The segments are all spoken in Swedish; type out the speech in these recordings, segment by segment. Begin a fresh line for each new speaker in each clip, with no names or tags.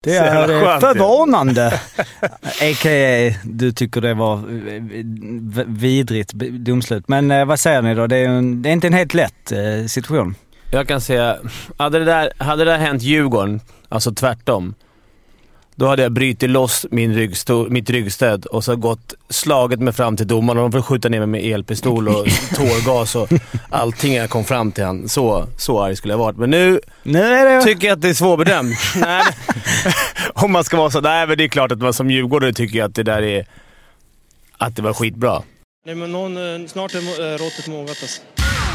Det är förvånande. A.k.a. du tycker det var vidrigt domslut. Men eh, vad säger ni då? Det är, en, det är inte en helt lätt eh, situation.
Jag kan säga, hade det där, hade det där hänt Djurgården, alltså tvärtom, då hade jag brutit loss min ryggstol, mitt ryggstöd och så gått, slagit mig fram till domaren och de får skjuta ner mig med elpistol och tårgas och allting jag kom fram till han. Så, så arg skulle jag varit. Men nu,
det...
tycker jag att det är svårbedömt. nej, om man ska vara så. Nej, men det är klart att man som djurgårdare tycker att det där är... Att det var skitbra.
Nej, men någon, eh, snart är eh, råttet mogat alltså.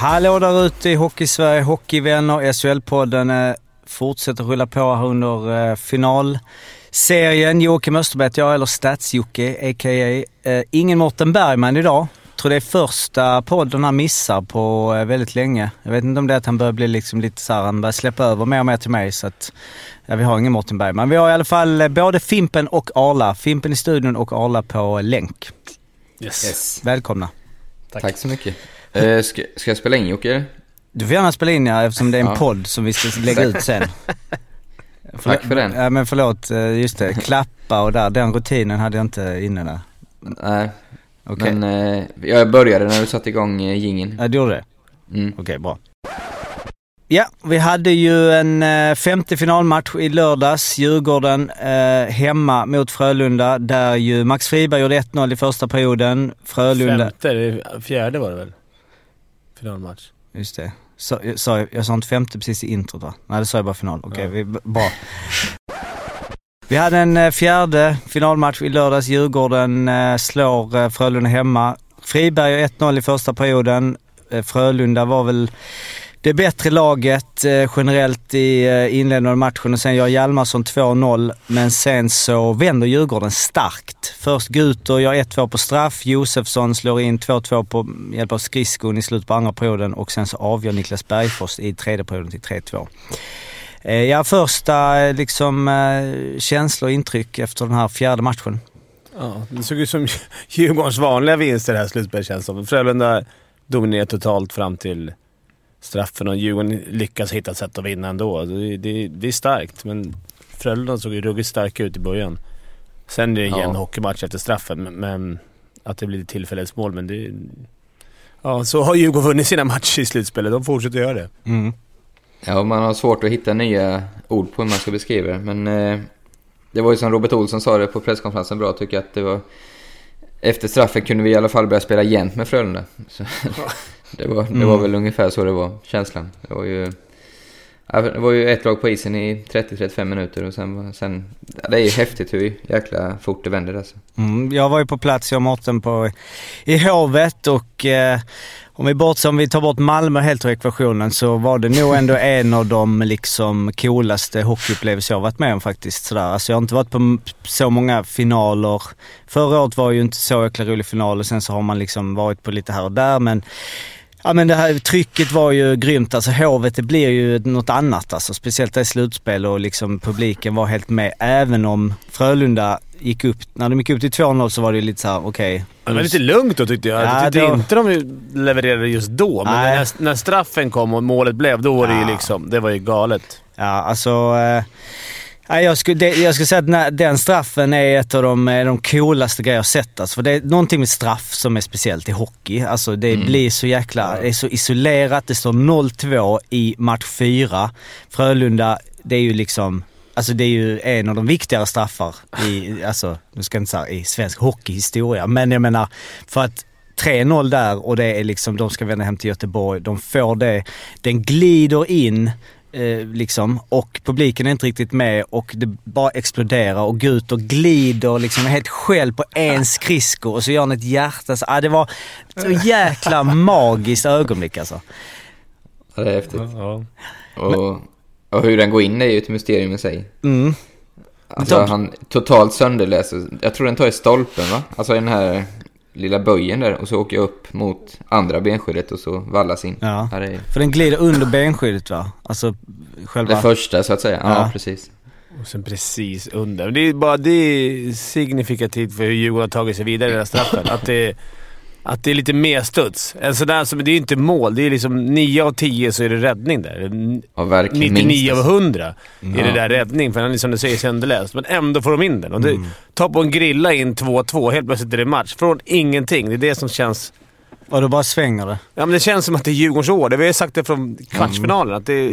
Hallå där ute i Hockeysverige, hockeyvänner. SHL-podden eh, fortsätter rulla på här under eh, finalserien. Joakim Österberg jag, eller Stats-Jocke, a.k.a. Eh, ingen Mårten Bergman idag. Jag tror det är första podden han missar på väldigt länge. Jag vet inte om det är att han börjar bli liksom lite så här, han börjar släppa över mer och mer till mig så att ja, vi har ingen Mårten Bergman. Vi har i alla fall både Fimpen och Arla. Fimpen i studion och Arla på länk.
Yes. yes.
Välkomna.
Tack. Tack så mycket. Uh, ska, ska jag spela in Jocke?
Du får gärna spela in ja, eftersom det är en ja. podd som vi ska lägga ut sen.
Förlåt, Tack för den.
Ja men förlåt, eh, just det. Klappa och där, den rutinen hade jag inte inne där.
Nej, okay. men uh, jag började när du satte igång uh, gingen.
Ja, du gjorde det?
Mm.
Okej, okay, bra. Ja, vi hade ju en eh, femte finalmatch i lördags. Djurgården eh, hemma mot Frölunda där ju Max Friberg gjorde 1-0 i första perioden. Frölunda...
Femte? Fjärde var det väl? Finalmatch.
Just det. Så, jag, sa, jag sa inte femte precis i introt va? Nej det sa jag bara final. Okej, okay, ja. bra. Vi hade en eh, fjärde finalmatch i lördags. Djurgården eh, slår eh, Frölunda hemma. Friberg 1-0 i första perioden. Frölunda var väl det bättre laget eh, generellt i eh, inledningen av matchen och sen gör Hjalmarsson 2-0. Men sen så vänder Djurgården starkt. Först Guter gör 1-2 på straff. Josefsson slår in 2-2 på hjälp av skridskon i slutet på andra perioden och sen så avgör Niklas Bergfors i tredje perioden till 3-2. Eh, ja, första eh, liksom eh, känslor och intryck efter den här fjärde matchen.
Ja, det såg ut som Djurgårdens vanliga vinster det här slutspelet känns som. Frölunda dominerar totalt fram till straffen och Djurgården lyckas hitta ett sätt att vinna ändå. Det, det, det är starkt, men Frölunda såg ju ruggigt starka ut i början. Sen är det en jämn ja. hockeymatch efter straffen, men att det blir tillfällighetsmål, men det... Ja, så har Djurgården vunnit sina matcher i slutspelet. De fortsätter göra det.
Mm.
Ja, man har svårt att hitta nya ord på hur man ska beskriva det, men eh, det var ju som Robert Olsson sa det på presskonferensen bra, tycker jag, att det var... Efter straffen kunde vi i alla fall börja spela jämnt med Frölunda. Så, det var, det var mm. väl ungefär så det var, känslan. Det var ju... Det var ju ett lag på isen i 30-35 minuter och sen, sen... Det är ju häftigt hur jäkla fort det vänder alltså.
Mm, jag var ju på plats, jag och Mårten, på, i Hovet och eh, om vi bortser, om vi tar bort Malmö helt ur ekvationen så var det nog ändå en av de liksom coolaste hockeyupplevelser jag varit med om faktiskt. Sådär. Alltså jag har inte varit på så många finaler. Förra året var ju inte så jäkla rolig final och sen så har man liksom varit på lite här och där men Ja men det här trycket var ju grymt. Alltså Hovet det blir ju något annat alltså. Speciellt i slutspel och liksom publiken var helt med. Även om Frölunda gick upp, när de gick upp till 2-0 så var det lite såhär, okej. Okay,
det var lite lugnt då tyckte jag. Ja, jag tyckte då... inte de levererade just då, men när, när, straffen kom och målet blev, då var det ju liksom, det var ju galet.
Ja, alltså... Eh, jag skulle, jag skulle säga att den straffen är ett av de, de coolaste grejer jag sett. Alltså, för det är någonting med straff som är speciellt i hockey. Alltså, det mm. blir så jäkla... Det är så isolerat. Det står 0-2 i match 4. Frölunda, det är ju liksom... Alltså det är ju en av de viktigare straffar i, alltså, nu ska jag inte säga i svensk hockeyhistoria, men jag menar för att 3-0 där och det är liksom, de ska vända hem till Göteborg, de får det, den glider in Eh, liksom, och publiken är inte riktigt med och det bara exploderar och och glider liksom helt själv på en skridsko och så gör han ett hjärta. Så, ah, det var så jäkla magiskt ögonblick alltså.
Ja, det är häftigt. Ja. Och Och hur den går in är ju ett mysterium i sig.
Mm.
Alltså han totalt sönderläser. Jag tror den tar i stolpen va? Alltså i den här lilla böjen där och så åker jag upp mot andra benskyddet och så vallas in.
Ja.
Här är
För den glider under benskyddet va? Alltså själva...
det första så att säga. Ja,
Ja.
precis.
Och sen precis under. Det är bara det är signifikativt för hur Djurgården har tagit sig vidare i den här straffen. Att det, att det är lite mer studs. En sån där som, det är inte mål. Det är liksom 9 av 10 så är det räddning där.
Verkligen
99
minst.
av 100 är det
Ja.
där räddning, för han är som du säger sönderläst. Men ändå får de in den. Och det, Ta på en grilla in 2-2, helt plötsligt är det match. Från ingenting. Det är det som känns...
Och då bara svänger det.
Ja, men det känns som att det är Djurgårdens år. Det vi har sagt det från kvartsfinalen. Att det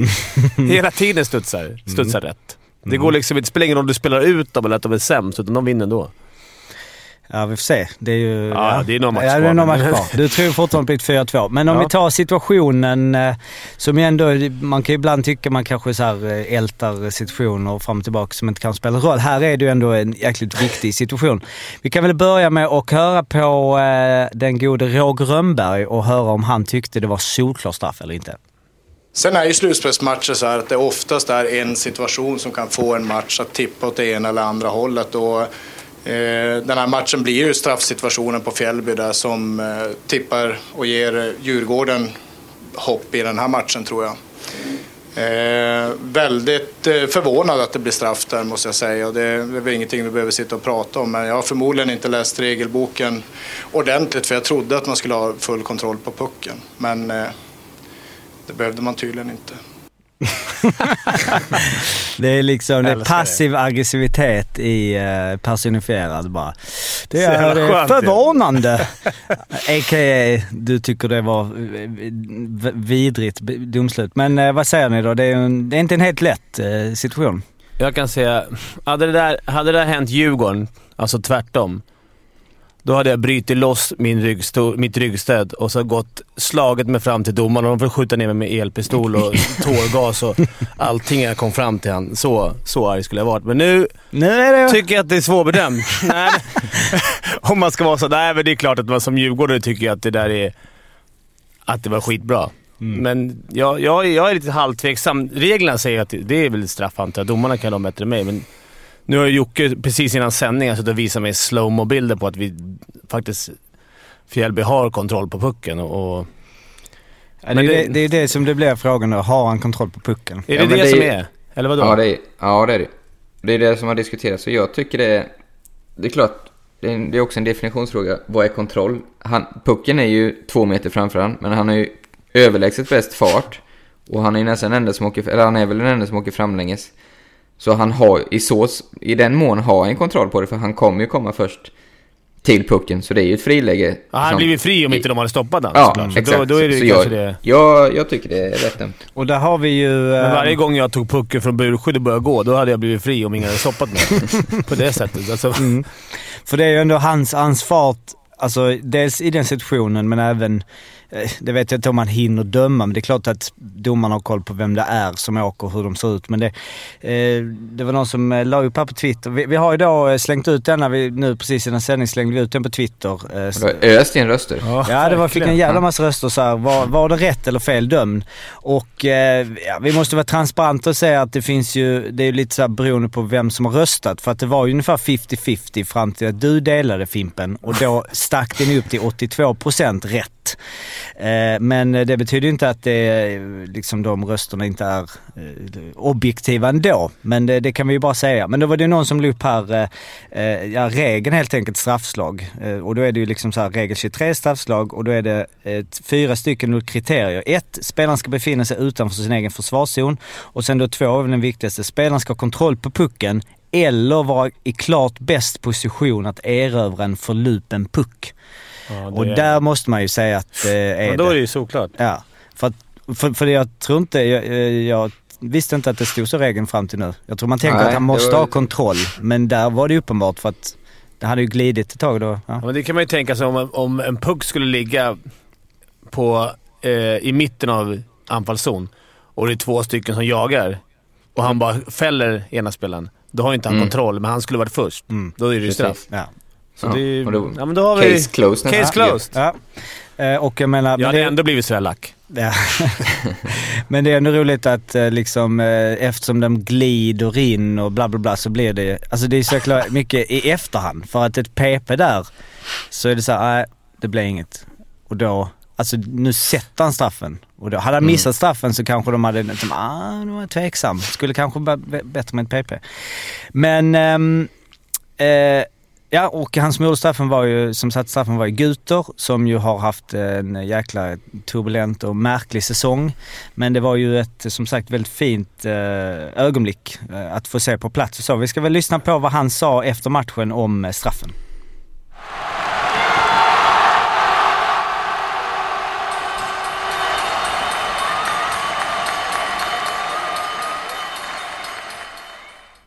hela tiden studsar, studsar rätt. Det går liksom inte... Det spelar ingen roll om du spelar ut dem eller att de är sämst, utan de vinner ändå.
Ja, vi får se. Det är ju...
Ja, det är någon match
ja, det är
kvar,
någon match kvar. Du tror fortfarande på ett 4-2. Men om
Ja.
vi tar situationen eh, som ju ändå... Man kan ju ibland tycka man kanske så här eh, ältar situationer fram och tillbaka som inte kan spela roll. Här är det ju ändå en jäkligt viktig situation. Vi kan väl börja med att höra på eh, den gode Roger Rönnberg och höra om han tyckte det var solklar straff eller inte.
Sen är ju slutspelsmatcher så här att det oftast är en situation som kan få en match att tippa åt det ena eller andra hållet. Och, Eh, den här matchen blir ju straffsituationen på Fjällby där som eh, tippar och ger eh, Djurgården hopp i den här matchen tror jag. Eh, väldigt eh, förvånad att det blir straff där måste jag säga. Det, det är väl ingenting vi behöver sitta och prata om. Men jag har förmodligen inte läst regelboken ordentligt för jag trodde att man skulle ha full kontroll på pucken. Men eh, det behövde man tydligen inte.
Det är liksom det är passiv aggressivitet i eh, personifierad bara. Det är förvånande. A.k.a. du tycker det var eh, vidrigt domslut. Men eh, vad säger ni då? Det är, en, det är inte en helt lätt situation.
Jag kan säga, hade det där, hade det där hänt Djurgården, alltså tvärtom, då hade jag brutit loss min ryggsto, mitt ryggstöd och så gått slaget mig fram till domaren och de får skjuta ner mig med elpistol och tårgas och allting jag kom fram till han. Så, så arg skulle jag varit. Men nu
är det...
tycker jag att det är svårbedömt. nej, om man ska vara så. Nej, men det är klart att man som djurgårdare tycker att det där är... Att det var skitbra. Men jag, jag, jag är lite halvtveksam. Reglerna säger att det är väl straff antar jag. Domarna kan de bättre än mig. Men nu har Jocke precis innan sändningen suttit och visat mig slowmo-bilder på att vi faktiskt... Fjällby har kontroll på pucken och...
Ja, det,
men
är
det-
det, det är det som det blir frågan då. Har han kontroll på pucken?
är
Ja,
det
men
det,
det är
som
ju-
är? Eller vadå?
Ja, det är, ja, det är det. Det är det som har diskuterats. Så jag tycker det är... Det är klart, det är, det är också en definitionsfråga. Vad är kontroll? Han, pucken är ju två meter framför han, men han har ju överlägset bäst fart. Och han är ju nästan den enda som åker... Eller han är väl den enda som åker framlänges. Så han har i så... I den mån har han kontroll på det, för han kommer ju komma först till pucken. Så det är ju ett friläge.
Ja, han
som-
blivit fri om inte de hade stoppat honom
Ja,
såklart.
Exakt.
Då, då är det
så jag,
det...
Jag, jag tycker det är rätt dömt.
Och där har vi ju... eh,
Men varje gång jag tog pucken från burskydd och började gå, då hade jag blivit fri om ingen hade stoppat mig. På det sättet. Alltså,
För det är ju ändå hans, fart, alltså dels i den situationen men även, eh, det vet jag inte om man hinner döma, men det är klart att domarna har koll på vem det är som åker och hur de ser ut. Men det, eh, det var någon som eh, la upp här på Twitter. Vi, vi har ju då eh, slängt ut denna, vi, nu precis innan sändning slängde vi ut den på Twitter. Eh,
öst in röster.
Ja, det var, fick en jävla massa röster så här. Var, var det rätt eller fel dömd? Och eh, ja, vi måste vara transparenta och säga att det finns ju, det är ju lite så här beroende på vem som har röstat. För att det var ju ungefär 50-50 fram till att du delade Fimpen och då stack den upp till 82% rätt. Eh, men det betyder inte att det, liksom de rösterna inte är eh, objektiva ändå. Men det, det kan vi ju bara säga. Men då var det någon som la upp här, eh, ja regeln helt enkelt straffslag. Och då är det ju liksom så här regel 23 straffslag och då är det ett, fyra stycken kriterier. Ett, spelaren ska befinna sig utanför sin egen försvarszon. Och sen då två, den viktigaste, spelaren ska ha kontroll på pucken eller vara i klart bäst position att erövra en förlupen puck.
Ja,
Och
är-
där måste man ju säga att det är
Men då är
det.
ju såklart.
Ja, för, för, för jag tror inte, jag, jag visste inte att det stod så regeln fram till nu. Jag tror man tänker
Nej,
att han måste
var-
ha kontroll, men där var det uppenbart för att det hade ju glidit ett tag då. Ja.
Ja, men det kan man ju tänka sig om, om en puck skulle ligga på, eh, i mitten av anfallszon och det är två stycken som jagar och han bara fäller ena spelaren. Då har inte han
Mm.
kontroll, men han skulle varit först.
Mm.
Då är det ju straff.
Ja.
Så
Ja,
det är,
då-
ja, men då har vi...
Case closed.
Case closed.
Ja. Eh, och jag menar...
Jag
men
hade
det,
ändå blivit sådär lack.
Ja. Men det är ändå roligt att eh, liksom eh, eftersom de glider in och bla bla bla så blir det, alltså det är så jäkla mycket i efterhand. För att ett PP där så är det så här, nej det blir inget. Och då, alltså nu sätter han straffen. Och då, hade han missat straffen så kanske de hade, liksom, ah nu var jag tveksam. Skulle kanske vara bättre med ett PP. Men ehm, eh, Ja, och han som gjorde straffen var ju, som satte straffen var ju Guter som ju har haft en jäkla turbulent och märklig säsong. Men det var ju ett, som sagt, väldigt fint eh, ögonblick eh, att få se på plats och så. Vi ska väl lyssna på vad han sa efter matchen om eh, straffen.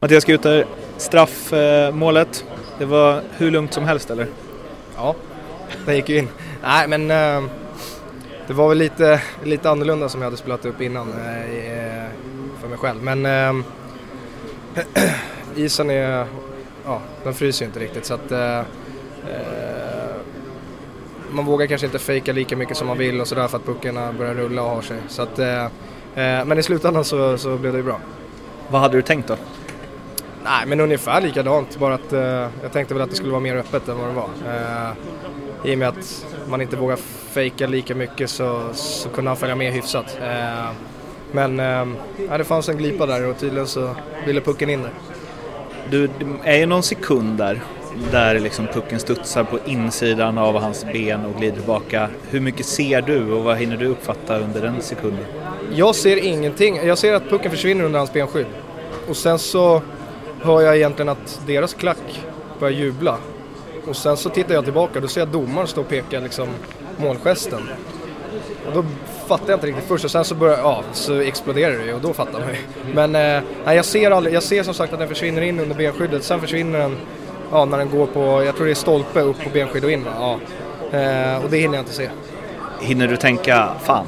Mattias Guter, straffmålet. Det var hur lugnt som helst eller?
Ja, den gick ju in. Nej, men eh, det var väl lite, lite annorlunda som jag hade spelat upp innan eh, för mig själv. Men eh, isen är, ja, den fryser ju inte riktigt så att eh, eh, man vågar kanske inte fejka lika mycket som man vill och sådär för att puckarna börjar rulla och har sig. Så att, eh, eh, men i slutändan så, så blev det ju bra.
Vad hade du tänkt då?
Nej, men ungefär likadant. Bara att eh, jag tänkte väl att det skulle vara mer öppet än vad det var. Eh, I och med att man inte vågar fejka lika mycket så, så kunde han följa med hyfsat. Eh, men eh, det fanns en glipa där och tydligen så ville pucken in där.
Du, det är ju någon sekund där, där liksom pucken studsar på insidan av hans ben och glider tillbaka. Hur mycket ser du och vad hinner du uppfatta under den sekunden?
Jag ser ingenting. Jag ser att pucken försvinner under hans benskydd. Och sen så hör jag egentligen att deras klack börjar jubla. Och sen så tittar jag tillbaka och då ser jag domaren stå och peka liksom målgesten. Och då fattar jag inte riktigt först och sen så börjar, ja, så exploderar det ju och då fattar man ju. Men eh, nej, jag ser aldrig, jag ser som sagt att den försvinner in under benskyddet. Sen försvinner den, ja, när den går på, jag tror det är stolpe upp på benskydd och in va? Ja. Eh, och det hinner jag inte se.
Hinner du tänka, fan,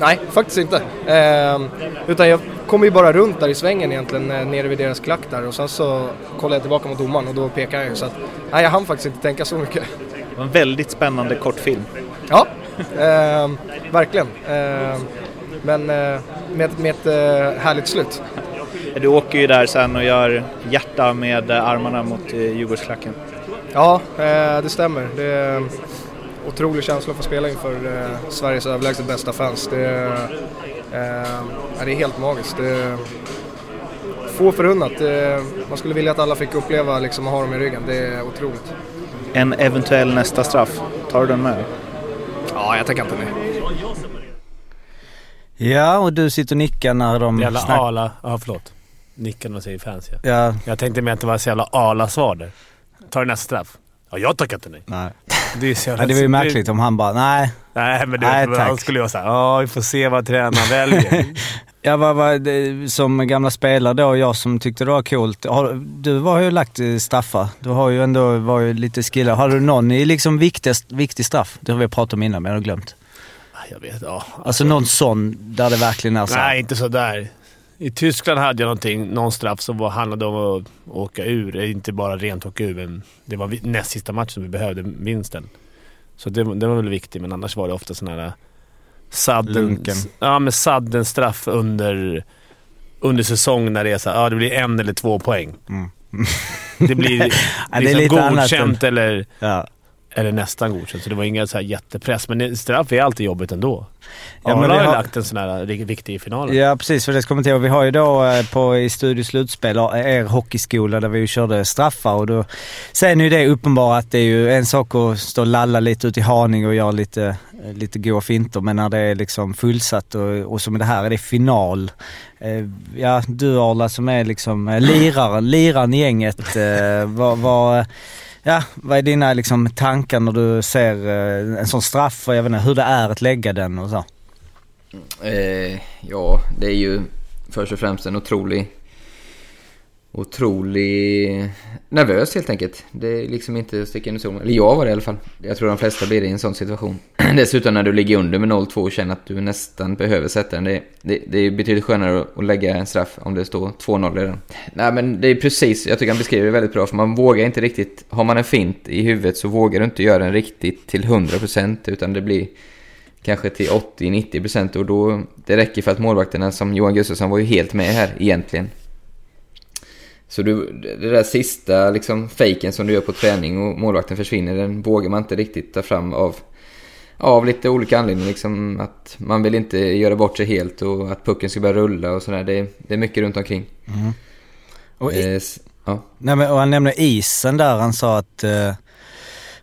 Nej, faktiskt inte. Eh, utan jag kommer ju bara runt där i svängen egentligen, eh, nere vid deras klack där och sen så kollar jag tillbaka mot domaren och då pekar jag ju. Så att, nej, jag hann faktiskt inte tänka så mycket.
det var en väldigt spännande kortfilm.
Ja, eh, verkligen. Eh, men med, med ett eh, härligt slut.
Du åker ju där sen och gör hjärta med eh, armarna mot Djurgårdsklacken.
Ja, det stämmer. Det otrolig känsla att få spela inför eh, Sveriges överlägset bästa fans. Det är, eh, det är helt magiskt. Det få förunnat. Det, man skulle vilja att alla fick uppleva liksom, att ha dem i ryggen. Det är otroligt.
En eventuell nästa straff, tar du den med?
Ja, jag tänker inte nej.
Ja, och du sitter och nickar när de
Jävla
snackar.
ala... Ja, förlåt. Nickar när de säger fans ja.
Ja,
Jag tänkte mer att det var så jävla ala-svar där. Tar du nästa straff? Ja, jag tackar inte nej.
nej.
Det, är så jävla-
det var ju märkligt om han bara, nej.
Nej, men det,
Nej,
han
tack.
skulle ju vara såhär, ja vi får se vad tränaren väljer.
Jag var, var som gamla spelare då, jag som tyckte det var coolt. Har, du har ju lagt eh, straffar. Du har ju ändå varit lite skillad. Har du någon i liksom viktigast, viktig straff? Det har vi pratat om innan men jag har glömt.
jag vet, ja.
Alltså någon sån där det verkligen är så.
Nej, inte sådär. I Tyskland hade jag någonting, någon straff som var, handlade om att åka ur. Inte bara rent åka ur, men det var näst sista matchen som vi behövde vinsten. Så det, det var väl viktigt, men annars var det ofta sådana här sudden,
Lunken.
ja, men sudden straff under, under säsong när det är så här, ja, det blir en eller två poäng.
Mm.
Det blir
Ja, det är
liksom
lite annat
godkänt eller,
Ja.
Eller nästan godkänt. Så det var inga så här jättepress. Men straff är alltid jobbigt ändå.
Ja,
Ja,
men vi
har ju lagt en sån här viktig i finalen.
Ja precis, för det ska kommentera. Vi har ju då eh, på, i Studio Slutspel eh, er hockeyskola där vi ju körde straffar och då säger ni ju det uppenbara att det är ju en sak att stå och lalla lite ut i Haninge och göra lite, eh, lite goa finter men när det är liksom fullsatt och, och som det här är det final. Ja, du Arla som är liksom liraren, liraren i gänget. Vad, vad, ja, vad är dina liksom, tankar när du ser eh, en sån straff och jag vet inte hur det är att lägga den och så?
Mm, eh, ja, det är ju först och främst en otrolig... Otrolig... Nervös helt enkelt. Det är liksom inte att sticka under solen. Eller jag var det i alla fall. Jag tror de flesta blir det i en sån situation. Dessutom när du ligger under med 0-2 och känner att du nästan behöver sätta den. Det, det, det är betydligt skönare att, lägga en straff om det står 2-0 redan. Nej men det är precis, jag tycker han beskriver det väldigt bra. För man vågar inte riktigt, har man en fint i huvudet så vågar du inte göra den riktigt till 100% utan det blir kanske till 80-90% och då, det räcker för att målvakterna som Johan Gustafsson var ju helt med här egentligen. Så du, det där sista liksom fejken som du gör på träning och målvakten försvinner, den vågar man inte riktigt ta fram av, av lite olika anledningar. Liksom att man vill inte göra bort sig helt och att pucken ska börja rulla och sådär. Det, det är mycket runt omkring.
Mm. Och, i,
Eh, ja.
nej, men, och han nämnde isen där, han sa att, eh,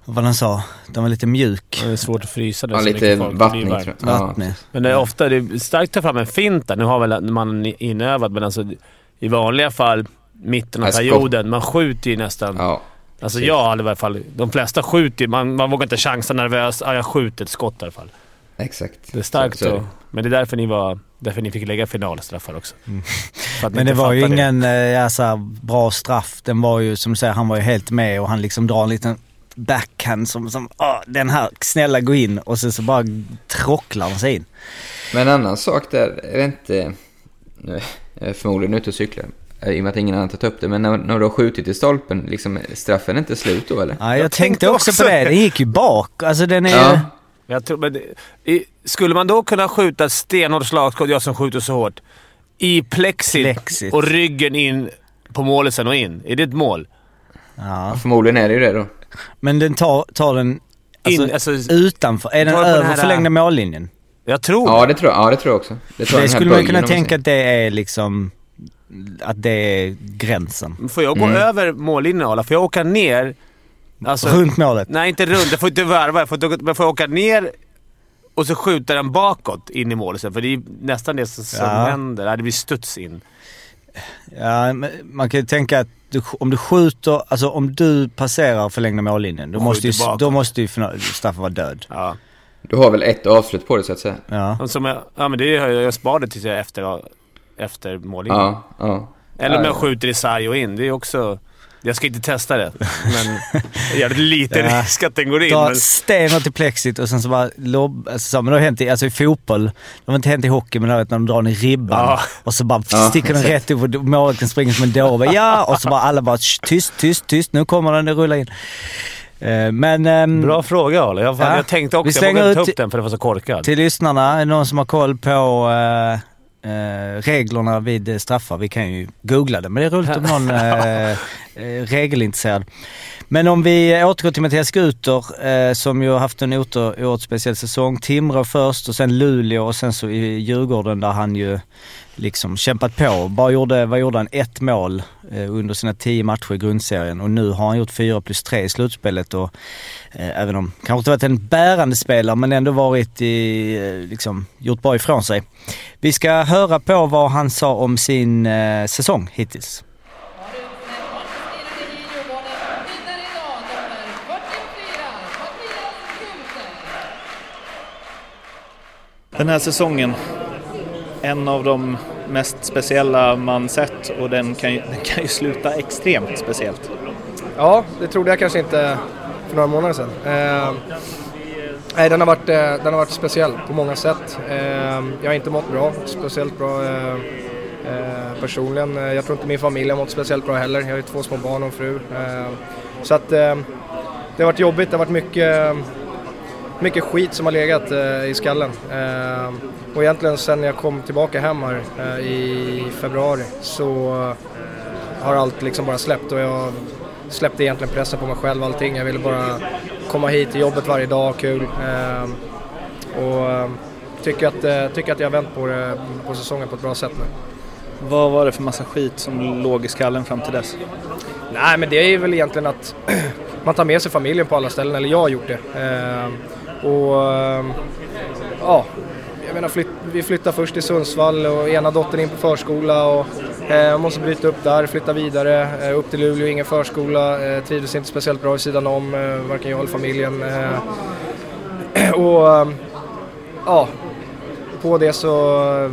vad han sa? Den var lite mjuk.
Det är svårt att frysa den
Ja,
så
lite vattnig jag. Ja.
Vattnig.
Men det är ofta det är starkt att ta fram en fint där. Nu har väl man inövad, men alltså i vanliga fall, mitten av
skott.
perioden, man skjuter ju nästan.
Ja.
Alltså jag hade i alla fall... De flesta skjuter ju. Man, man vågar inte chansa nervös. Ja, jag skjuter ett skott i alla fall.
Exakt.
Det är starkt
Så-.
Men det är därför ni, var, därför ni fick lägga finalstraffar också. Ni
Men det var ju
det.
ingen eh, ja, så här, bra straff. Den var ju, som du säger, han var ju helt med och han liksom drar en liten backhand som, som "Åh, den här, snälla gå in. Och sen så bara trocklar han sig in.
Men en annan sak där, är det inte... Nu är jag förmodligen ute och cyklar. Eh, I och med att ingen annan tagit upp det. Men när, när du har skjutit i stolpen, liksom, straffen är inte slut då eller?
Ja, jag, tänkte,
tänkte
också på det. Den gick ju bak. Alltså den är
Ja.
Jag tror, men i, skulle man då kunna skjuta stenhårt slagskott, jag som skjuter så hårt, i plexit,
Plexit.
och ryggen in på målet sen och in? Är det ett mål?
Ja.
Förmodligen är det ju det då.
Men den tar, tar den alltså,
In, alltså,
utanför. Är den
den
över
här-
förlängda mållinjen?
jag tror
Ja, det tror jag, ja, det tror jag också. Det, tror
Det
den
skulle man kunna tänka att det är liksom... Att det är gränsen.
Får jag gå
Mm.
över mållinjen Arla? Får jag åka ner? Alltså,
Runt målet.
Nej, inte runt. Jag får inte varva. Jag får, men får jag åka ner och så skjuta den bakåt in i målet sen? För det är nästan det som,
Ja.
händer. Det blir studs in.
Ja, men man kan ju tänka att du, om du skjuter, alltså om du passerar förlängda mållinjen, då måste ju, då måste ju straffen vara död.
Ja.
Du har väl ett avslut på det så att säga?
Ja.
Som jag, ja, men det är, jag sparar det tills jag efter, efter mållinjen.
Ja, ja.
Eller om
Ja,
jag
ja.
skjuter i sarg och in. Det är också... Jag ska inte testa det, men jag gör det lite
Ja.
risk att den går in.
Dra
Men,
stenhårt i plexit och sen så bara lobb... Alltså, så, men det har hänt i, alltså i fotboll, det har inte hänt i hockey, men det har hänt när de drar den i ribban.
Ja.
Och så bara
Ja,
sticker den rätt upp och målvakten springer som en dåre. Ja! Och så bara alla bara "Shh, tyst, tyst, tyst. Nu kommer den, det rullar in. Eh, Men... ehm,
bra fråga Ale. Jag,
Ja.
jag tänkte
Vi
också, jag vågade inte ta
ut
upp den för det var så korkad.
Till lyssnarna, är det någon som har koll på eh, reglerna vid eh, straffar? Vi kan ju googla det, men det är roligt om någon eh, eh, Eh, regelintresserad. Men om vi återgår till Mattias Guter eh, som ju har haft en oerhört oerhört speciell säsong. Timrå först och sen Luleå och sen så i Djurgården där han ju liksom kämpat på. Bara gjorde, vad gjorde han? Ett mål eh, under sina tio matcher i grundserien och nu har han gjort fyra plus tre i slutspelet och eh, även om kanske inte varit en bärande spelare men ändå varit i, eh, liksom, gjort bra ifrån sig. Vi ska höra på vad han sa om sin eh, säsong hittills.
Den här säsongen, en av de mest speciella man sett och den kan ju, den kan ju sluta extremt speciellt.
Ja, det trodde jag kanske inte för några månader sedan. Eh, nej, den har, varit, eh, den har varit speciell på många sätt. Eh, jag har inte mått bra, speciellt bra eh, eh personligen. Eh, jag tror inte min familj har mått speciellt bra heller. Jag har ju två små barn och en fru. Eh, så att eh, det har varit jobbigt. Det har varit mycket, mycket skit som har legat eh, i skallen. Eh, och egentligen sen jag kom tillbaka hem här eh, i februari så har allt liksom bara släppt och jag släppte egentligen pressen på mig själv allting. Jag ville bara komma hit till jobbet varje dag, kul. Och tycker att, tycker att jag har vänt på, det, på säsongen på ett bra sätt nu.
Vad var det för massa skit som låg i skallen fram till dess?
Nej men det är väl egentligen att man tar med sig familjen på alla ställen, eller jag har gjort det. Och ehm, ja, jag menar flytt, vi flyttade först till Sundsvall och ena dottern in på förskola och eh, måste bryta upp där, flytta vidare, eh, upp till Luleå, ingen förskola, eh, trivdes inte speciellt bra i sidan om, eh, varken jag eller familjen. Eh, och ehm, ja, på det så eh,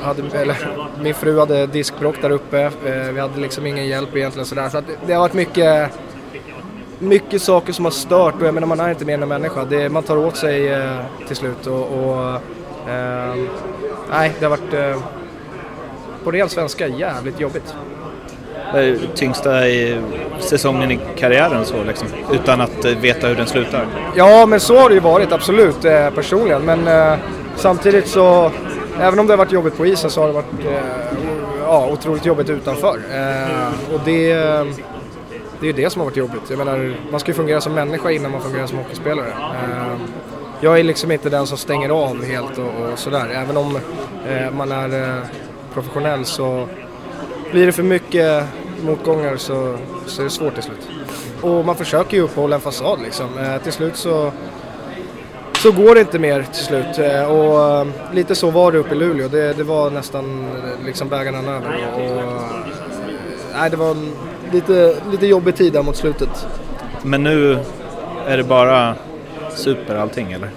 hade, eller, min fru hade diskbråck där uppe. Eh, vi hade liksom ingen hjälp egentligen sådär. Så att det, det har varit mycket, mycket saker som har stört och jag menar man är inte mer än en människa. Det, man tar åt sig eh, till slut och, och eh, nej, det har varit eh, på ren svenska jävligt jobbigt.
Är tyngsta i säsongen i karriären så liksom? Utan att eh, veta hur den slutar.
Ja, men så har det ju varit absolut eh, personligen. Men eh, samtidigt så, även om det har varit jobbigt på isen så har det varit ja, otroligt jobbigt utanför. Och det, det är ju det som har varit jobbigt. Jag menar, man ska ju fungera som människa innan man fungerar som hockeyspelare. Eh, jag är liksom inte den som stänger av helt och, och sådär. Även om eh, man är eh, professionell så blir det för mycket motgångar så, så är det svårt till slut. Och man försöker ju uppehålla en fasad liksom. Eh, till slut så, så går det inte mer till slut. Eh, och eh, lite så var det uppe i Luleå. Det, det var nästan eh, liksom bägaren över. Och, och, eh, nej, det var en lite, lite jobbig tid där mot slutet.
Men nu är det bara super allting eller?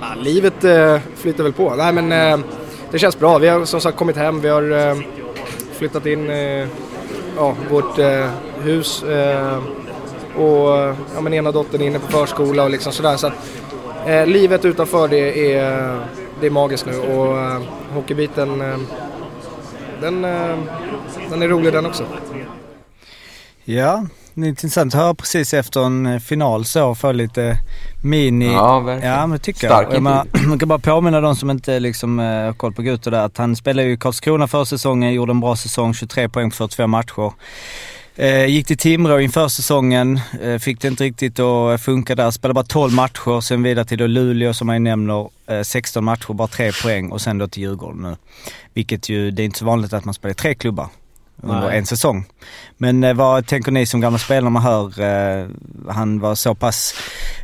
Ja, livet eh, flyter väl på. Nej men eh, det känns bra. Vi har som sagt kommit hem. Vi har eh, flyttat in eh, ja, vårt eh, hus. Eh, och ja, men ena dottern är inne på förskola och liksom sådär. Så att, livet utanför det är, det är magiskt nu och hockeybiten den, eh, den är rolig den också.
Ja, det är intressant att höra precis efter en eh, final så få lite mini...
Ja, verkligen.
Ja, men det tycker
Stark
jag. menar, Man kan bara påminna de som inte liksom eh, har koll på Guto där att han spelade ju i Karlskrona förra säsongen, gjorde en bra säsong, 23 poäng på 42 matcher. Eh, gick till Timrå inför säsongen, eh, fick det inte riktigt att funka där. Spelade bara 12 matcher, sen vidare till då Luleå som jag nämner, eh, 16 matcher, bara 3 poäng och sen då till Djurgården nu. Vilket ju, det är inte så vanligt att man spelar i tre klubbar under
Nej.
en säsong. Men eh, vad tänker ni som gamla spelare man hör eh, han var så pass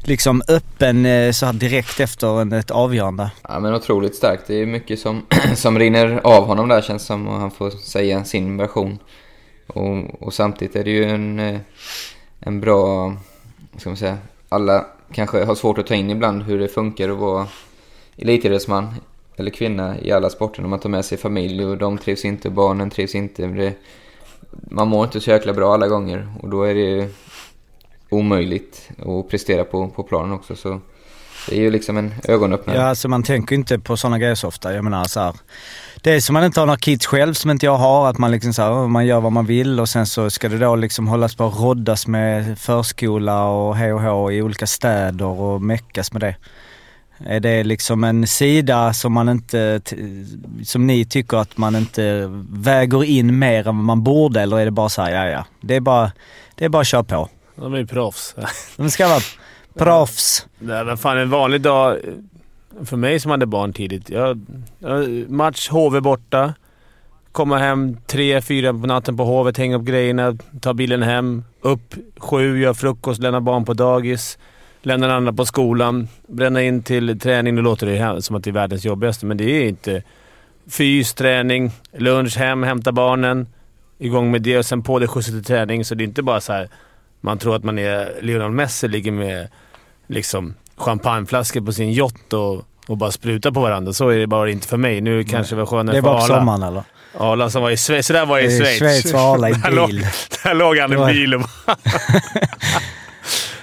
liksom öppen eh, så här direkt efter en, ett avgörande?
Ja men otroligt starkt. Det är mycket som, som rinner av honom där känns som och han får säga sin version. Och, och samtidigt är det ju en, eh, en bra, vad ska man säga, alla kanske har svårt att ta in ibland hur det funkar att vara elitidrottsman eller kvinna i alla sporter när man tar med sig familj och de trivs inte barnen trivs inte. Det, man mår inte så jäkla bra alla gånger och då är det ju omöjligt att prestera på, på planen också. Så det är ju liksom en ögonöppnare.
Ja, alltså man tänker inte på sådana grejer så ofta. Jag menar så här, det är som man inte har några kids själv som inte jag har, att man liksom så här, man gör vad man vill och sen så ska det då liksom hållas på att roddas med förskola och hej och hå i olika städer och meckas med det. Är det liksom en sida som man inte, som ni tycker att man inte väger in mer än vad man borde eller är det bara så här, ja ja, det är bara, det är bara att köra på.
De är ju proffs.
De ska vara proffs.
Nej, men fan en vanlig dag för mig som hade barn tidigt. Jag, jag, match HV borta. Komma hem tre, fyra på natten på Hovet, hänga upp grejerna, ta bilen hem. Upp sju, göra frukost, lämna barn på dagis. Lämna den andra på skolan. Bränna in till träning. Nu låter det som att det är världens jobbigaste, men det är inte. Fys, träning, lunch, hem, hämta barnen. Igång med det och sen på det skjutsa till träning. Så det är inte bara så här man tror att man är Lionel Messi, ligger med liksom champagneflaskor på sin yacht och, och bara sprutar på varandra. Så är det bara inte för mig. Nu kanske det var skönare
Det är
för
bara på
Arla.
sommaren eller?
Arla som var i Schweiz. Så där var i Schweiz.
Schweiz var Arla i
Där låg-
bil.
Där låg han
Det
i
var-
bil och bara...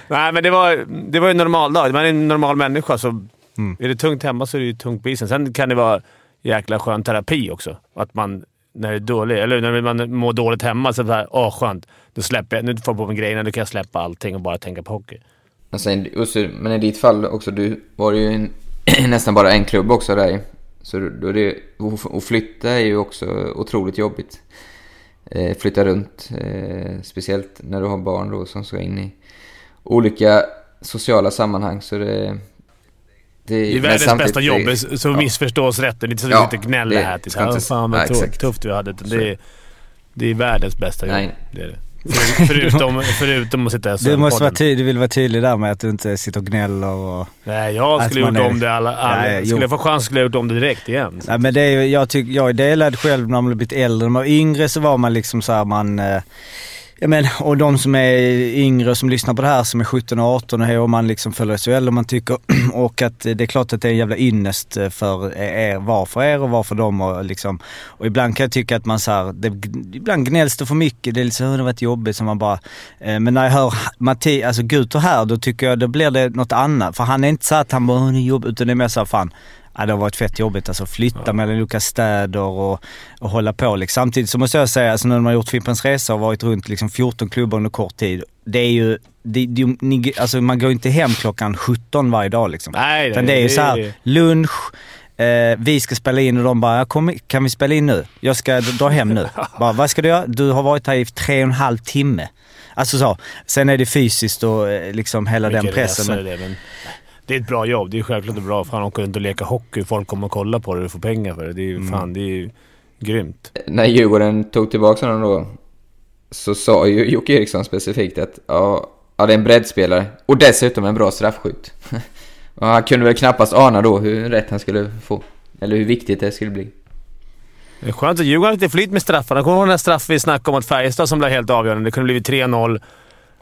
Nej, men det var, det var en normal dag. Man är en normal människa, så
Mm.
är det tungt hemma så är det ju tungt på isen. Sen kan det vara jäkla skön terapi också. Att man, när det är dåligt, eller när man mår dåligt hemma, så är det såhär, åh skönt. Då släpper jag, nu får jag på mig grejerna, nu kan jag släppa allting och bara tänka på hockey.
Men, sen, men i ditt fall också, du var ju en, nästan bara en klubb också där. Så då är det, och och flytta är ju också otroligt jobbigt. Eh, flytta runt, eh, speciellt när du har barn då som ska in i olika sociala sammanhang. Så det,
det är
men
världens bästa jobb,
det-
så
ja.
missförstås rätt. Det är inte så att
Ja,
vi inte gnäller
det
här till såhär,
inte-
fan vad
ja,
tufft, vi hade. Det är, det är världens bästa jobb.
Nej.
Det är det. För, förutom, förutom att sitta
Du måste vara tydlig, du vill vara tydlig där med att du inte sitter och gnäller och...
Nej, jag skulle gjort
är-
om det alla... alla.
Jo.
skulle jag få chans skulle jag gjort om det direkt igen.
Nej men det är jag tycker, jag är delad själv när man blivit äldre. När man var yngre så var man liksom så här, man... Eh, jag men, och de som är yngre som lyssnar på det här som är 17 och 18 och hej, och man liksom följer SHL och man tycker och att det är klart att det är en jävla ynnest eh, för er, var för er och var för dem och liksom. Och ibland kan jag tycka att man så här, det, ibland gnälls det för mycket. Det är liksom, "Åh, det har varit jobbigt som man bara, eh, men när jag hör Matti, alltså Guto här, då tycker jag då blir det något annat. För han är inte så att han bara, "Åh, det är jobbigt, utan det är mer så här, fan, Ja, det har varit fett jobbigt alltså. Flytta mellan olika städer och, och hålla på liksom. Samtidigt så måste jag säga, alltså när man har gjort Fimpens Resa och varit runt liksom 14 klubbar under kort tid. Det är ju, det, det, ni, alltså man går inte hem klockan 17 varje dag liksom.
Nej,
Utan det är ju så här, lunch, eh, vi ska spela in och de bara, kom, kan vi spela in nu? Jag ska dra hem nu. bara, vad ska du göra? Du har varit här i tre och en halv timme. Alltså så. Sen är det fysiskt och eh, liksom hela den
Mycket
pressen.
resor
Men,
det, men det är ett bra jobb. Det är självklart bra. Fan, åka runt och leka hockey. Folk kommer och kolla på det och du får pengar för det. Det är ju
Mm.
fan, det är ju grymt.
När Djurgården tog tillbaka honom då så sa ju Jocke Eriksson specifikt att ja, ja, det är en breddspelare och dessutom en bra straffskytt. och han kunde väl knappast ana då hur rätt han skulle få. Eller hur viktigt det skulle bli.
Det är skönt att Djurgården har lite flyt med straffarna. Kommer du ihåg den där straff vi snackade om mot Färjestad som blev helt avgörande? Det kunde blivit 3-0.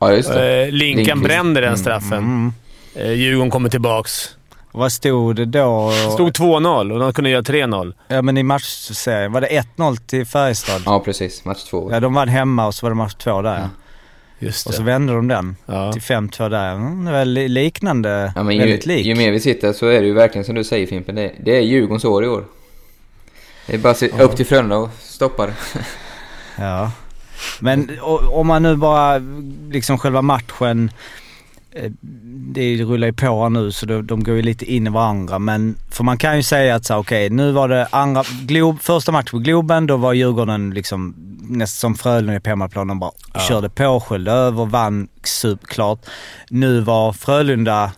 Ja, just det.
Eh, Linkan
Lindqvist.
brände den
Mm,
straffen.
mm.
Eh, Djurgården kommer tillbaks.
vad stod det då?
Det stod 2-0 och de kunde göra 3-0.
Ja men i matchserien, var det 1-0 till Färjestad?
Ja, precis. Match två.
Ja, de vann hemma och så var det match två där.
Ja.
Just
Och så
det.
vände de den
Ja.
till 5-2 där. Mm, det var li- liknande,
Ja, men ju,
väldigt lik.
ju mer vi sitter så är det ju verkligen som du säger Fimpen. Det, det är Djurgårdens år i år. Det är bara att se upp till Frölunda och stoppa det.
Ja. Men om man nu bara, liksom själva matchen, det rullar ju på här nu så de, de går ju lite in i varandra. Men, för man kan ju säga att okej nu var det andra, Glob, första matchen på Globen, då var Djurgården liksom nästan som Frölunda på hemmaplan. De bara körde på, sköljde över, vann superklart. Nu var Frölunda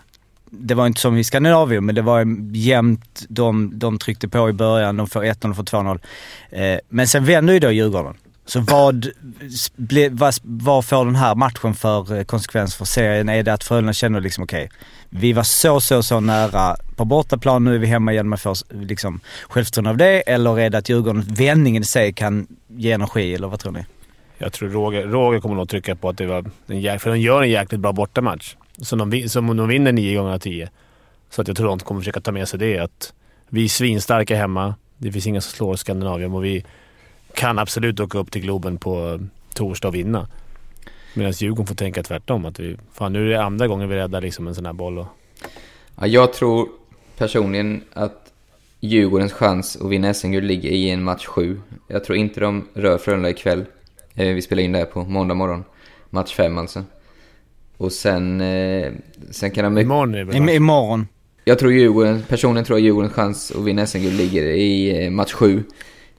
det var inte som i Skandinavien, men det var jämnt. De, de tryckte på i början, de får 1-0 och får 2-0. Eh, men sen vänder ju då Djurgården. Så vad, vad, vad får den här matchen för eh, konsekvens för serien? Är det att Frölunda känner liksom okej, vi var så, så, så nära på bortaplan, nu är vi hemma igen med få liksom, självförtroende av det. Eller är det att Djurgården, vändningen i sig kan ge energi, eller vad tror ni?
Jag tror Roger, Roger kommer nog trycka på att det var en jäk, För de gör en jäkligt bra bortamatch. Som de, som de vinner nio gånger av tio. Så att jag tror de kommer försöka ta med sig det. Att vi är svinstarka hemma. Det finns inga som slår Skandinavien och vi kan absolut åka upp till Globen på torsdag och vinna. Medan Djurgården får tänka tvärtom. Att vi, fan, nu är det andra gången vi räddar liksom en sån här boll. Och,
Ja, jag tror personligen att Djurgårdens chans att vinna SM-guld ligger i en match 7. Jag tror inte de rör Frölunda ikväll. Eh, vi spelar in det här på måndag morgon. Match 5 alltså. Och sen, eh, sen kan de...
imorgon är det väl
imorgon.
Jag tror Djurgården, personligen tror jag Djurgårdens chans att vinna SM-guld ligger i eh, match 7.